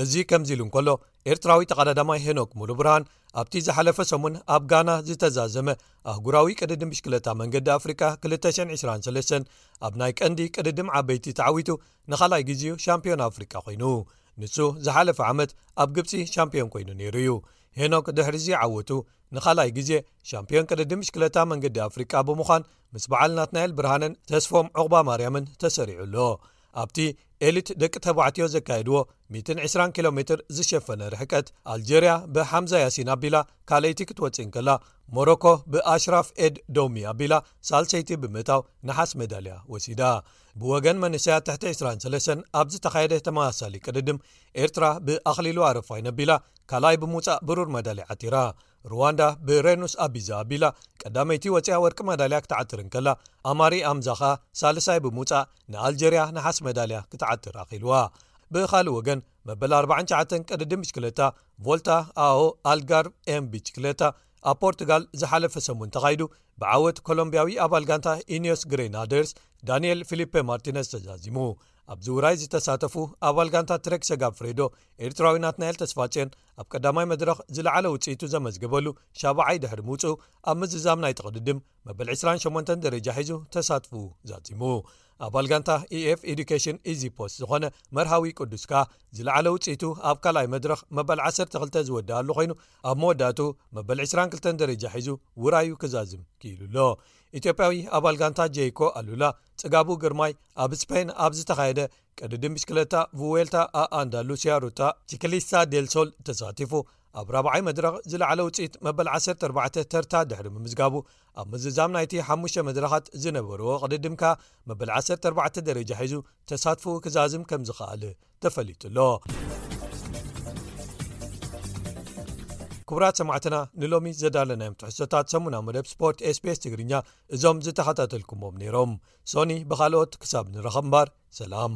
እዚ ከምዚ ኢሉ እንከሎ ኤርትራዊ ተቐዳዳማይ ሄኖክ ሙሉ ብርሃን ኣብቲ ዝሓለፈ ሰሙን ኣብ ጋና ዝተዛዘመ ኣህጉራዊ ቅድድም ብሽክለታ መንገዲ ኣፍሪቃ 223 ኣብ ናይ ቀንዲ ቅድድም ዓበይቲ ተዓዊቱ ንኻልኣይ ግዜ'ዩ ሻምፕዮን ኣፍሪቃ ኰይኑ። ንሱ ዝሓለፈ ዓመት ኣብ ግብጺ ሻምፕዮን ኰይኑ ነይሩ'ዩ። ሄኖክ ድሕሪ'ዚ ዓወቱ ንኻልኣይ ግዜ ሻምፕዮን ቅድድም ብሽክለታ መንገዲ ኣፍሪቃ ብምዃን ምስ በዓል ናትናኤል ብርሃነን ተስፎም ዑቕባማርያምን ተሰሪዑ ኣሎ። ኣብቲ ኤሊት ደቂ ተባዕትዮ ዘካየድዎ ሚትን ዕስራን ኪሎ ሜትር ዝሸፈነ ርሕቀት ኣልጀርያ ብሓምዛ ያሲን ኣቢላ ካልኣይቲ ክትወጽእ እንከላ ሞሮኮ ብኣሽራፍ ኤድ ዶሚ ኣቢላ ሳልሰይቲ ብምእታው ነሓስ መዳልያ ወሲዳ። ብወገን መንእሰያት ትሕቲ 23 ኣብ ዝተኻየደ ተመሳሳሊ ቅድድም ኤርትራ ብኣኽሊሉ ኣረፋይ ነቢላ ካልኣይ ብምውፃእ ብሩር መዳልያ ዓቲራ ሩዋንዳ ብሬኑስ ኣቢዛ ኣቢላ ቀዳመይቲ ወፅያ ወርቂ መዳልያ ክትዓትር እንከላ ኣማሪ ኣምዛ ኸኣ ሳልሳይ ብምውፃእ ንኣልጀርያ ንሓስ መዳልያ ክትዓትር ኣኽልዋ ብኻልእ ወገን መበል 49 ቅድድም ብሽክለታ ቮልታ ኣኦ ኣልጋር ኤም ብሽክለታ ኣብ ፖርቱጋል ዝሓለፈ ሰሙን ተኻይዱ ብዓወት ኮሎምብያዊ ኣባል ጋንታ ኢንዮስ ግሬናደርስ ዳንኤል ፊሊፐ ማርቲነስ ተዛዚሙ ኣብዚ ውራይ ዝተሳተፉ ኣባል ጋንታ ትረክ ሰጋብ ፍሬዶ ኤርትራዊ ናትናኤል ተስፋጽዮን ኣብ ቀዳማይ መድረኽ ዝለዓለ ውጽኢቱ ዘመዝገበሉ ሻባዓይ ድሕሪ ምውጽኡ ኣብ ምዝዛም ናይ ተቕድድም መበል 28 ደረጃ ሒዙ ተሳትፉ ዛዚሙ ኣባል ጋንታ ኤኤፍ ኤዱኬሽን ኢዚፖስ ዝኾነ መርሃዊ ቅዱስ ከኣ ዝለዓለ ውፅኢቱ ኣብ ካልኣይ መድረኽ መበል 12 ዝወድኣሉ ኮይኑ ኣብ መወዳእቱ መበል 22 ደረጃ ሒዙ ውራዩ ክዛዝም ክኢሉ ኣሎ ኢትዮጵያዊ ኣባል ጋንታ ጀይኮ ኣሉላ ፅጋቡ ግርማይ ኣብ ስፐይን ኣብ ዝተኻየደ ቅድድም ብሽክለታ ቭዌልታ ኣኣንዳ ሉስያ ሩታ ቺክሊስታ ዴልሶል ተሳቲፉ ኣብ ራብዓይ መድረኽ ዝለዓለ ውፅኢት መበል 14 ተርታ ድሕሪ ምምዝጋቡ ኣብ ምዝዛም ናይቲ ሓሙሽተ መድረኻት ዝነበርዎ ቅድድምካ መበል 14 ደረጃ ሒዙ ተሳትፉ ክዛዝም ከም ዝኸኣል ተፈሊጡሎ ክቡራት ሰማዕትና ንሎሚ ዘዳለናዮም ትሕሶታት ሰሙና መደብ ስፖርት ስፔስ ትግርኛ እዞም ዝተኸታተልኩምዎም ነይሮም ሶኒ ብካልኦት ክሳብ ንረኸብ እምባር ሰላም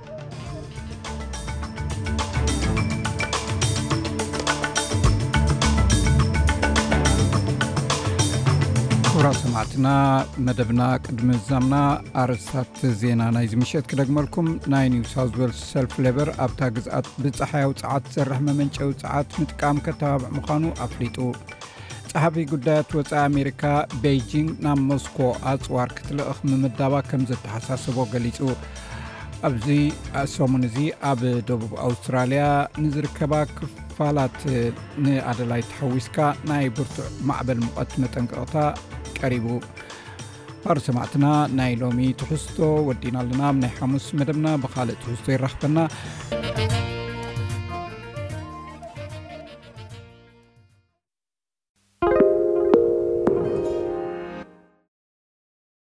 ኩቡራት ሰማዕትና መደብና ቅድሚ ዛምና ኣርስታት ዜና ናይ ዝምሸት ክደግመልኩም ናይ ኒው ሳውት ወልስ ሰልፍ ሌበር ኣብታ ግዝኣት ብፀሓያዊ ፀዓት ዝሰርሕ መመንጨዊ ፀዓት ምጥቃም ከተባብዕ ምዃኑ ኣፍሊጡ ፀሓፊ ጉዳያት ወፃኢ ኣሜሪካ ቤይጂንግ ናብ ሞስኮ ኣፅዋር ክትልእኽ ምምዳባ ከም ዘተሓሳሰቦ ገሊፁ ኣብዚ ሰሙን እዚ ኣብ ደቡብ ኣውስትራልያ ንዝርከባ ክፋላት ንኣደላይ ተሓዊስካ ናይ ብርቱዕ ማዕበል ሙቐት መጠንቀቕታ ቀሪቡ ባር ሰማዕትና ናይ ሎሚ ትሕዝቶ ወዲና ኣለና ብ ናይ ሓሙስ መደብና ብካልእ ትሕዝቶ ይራክበና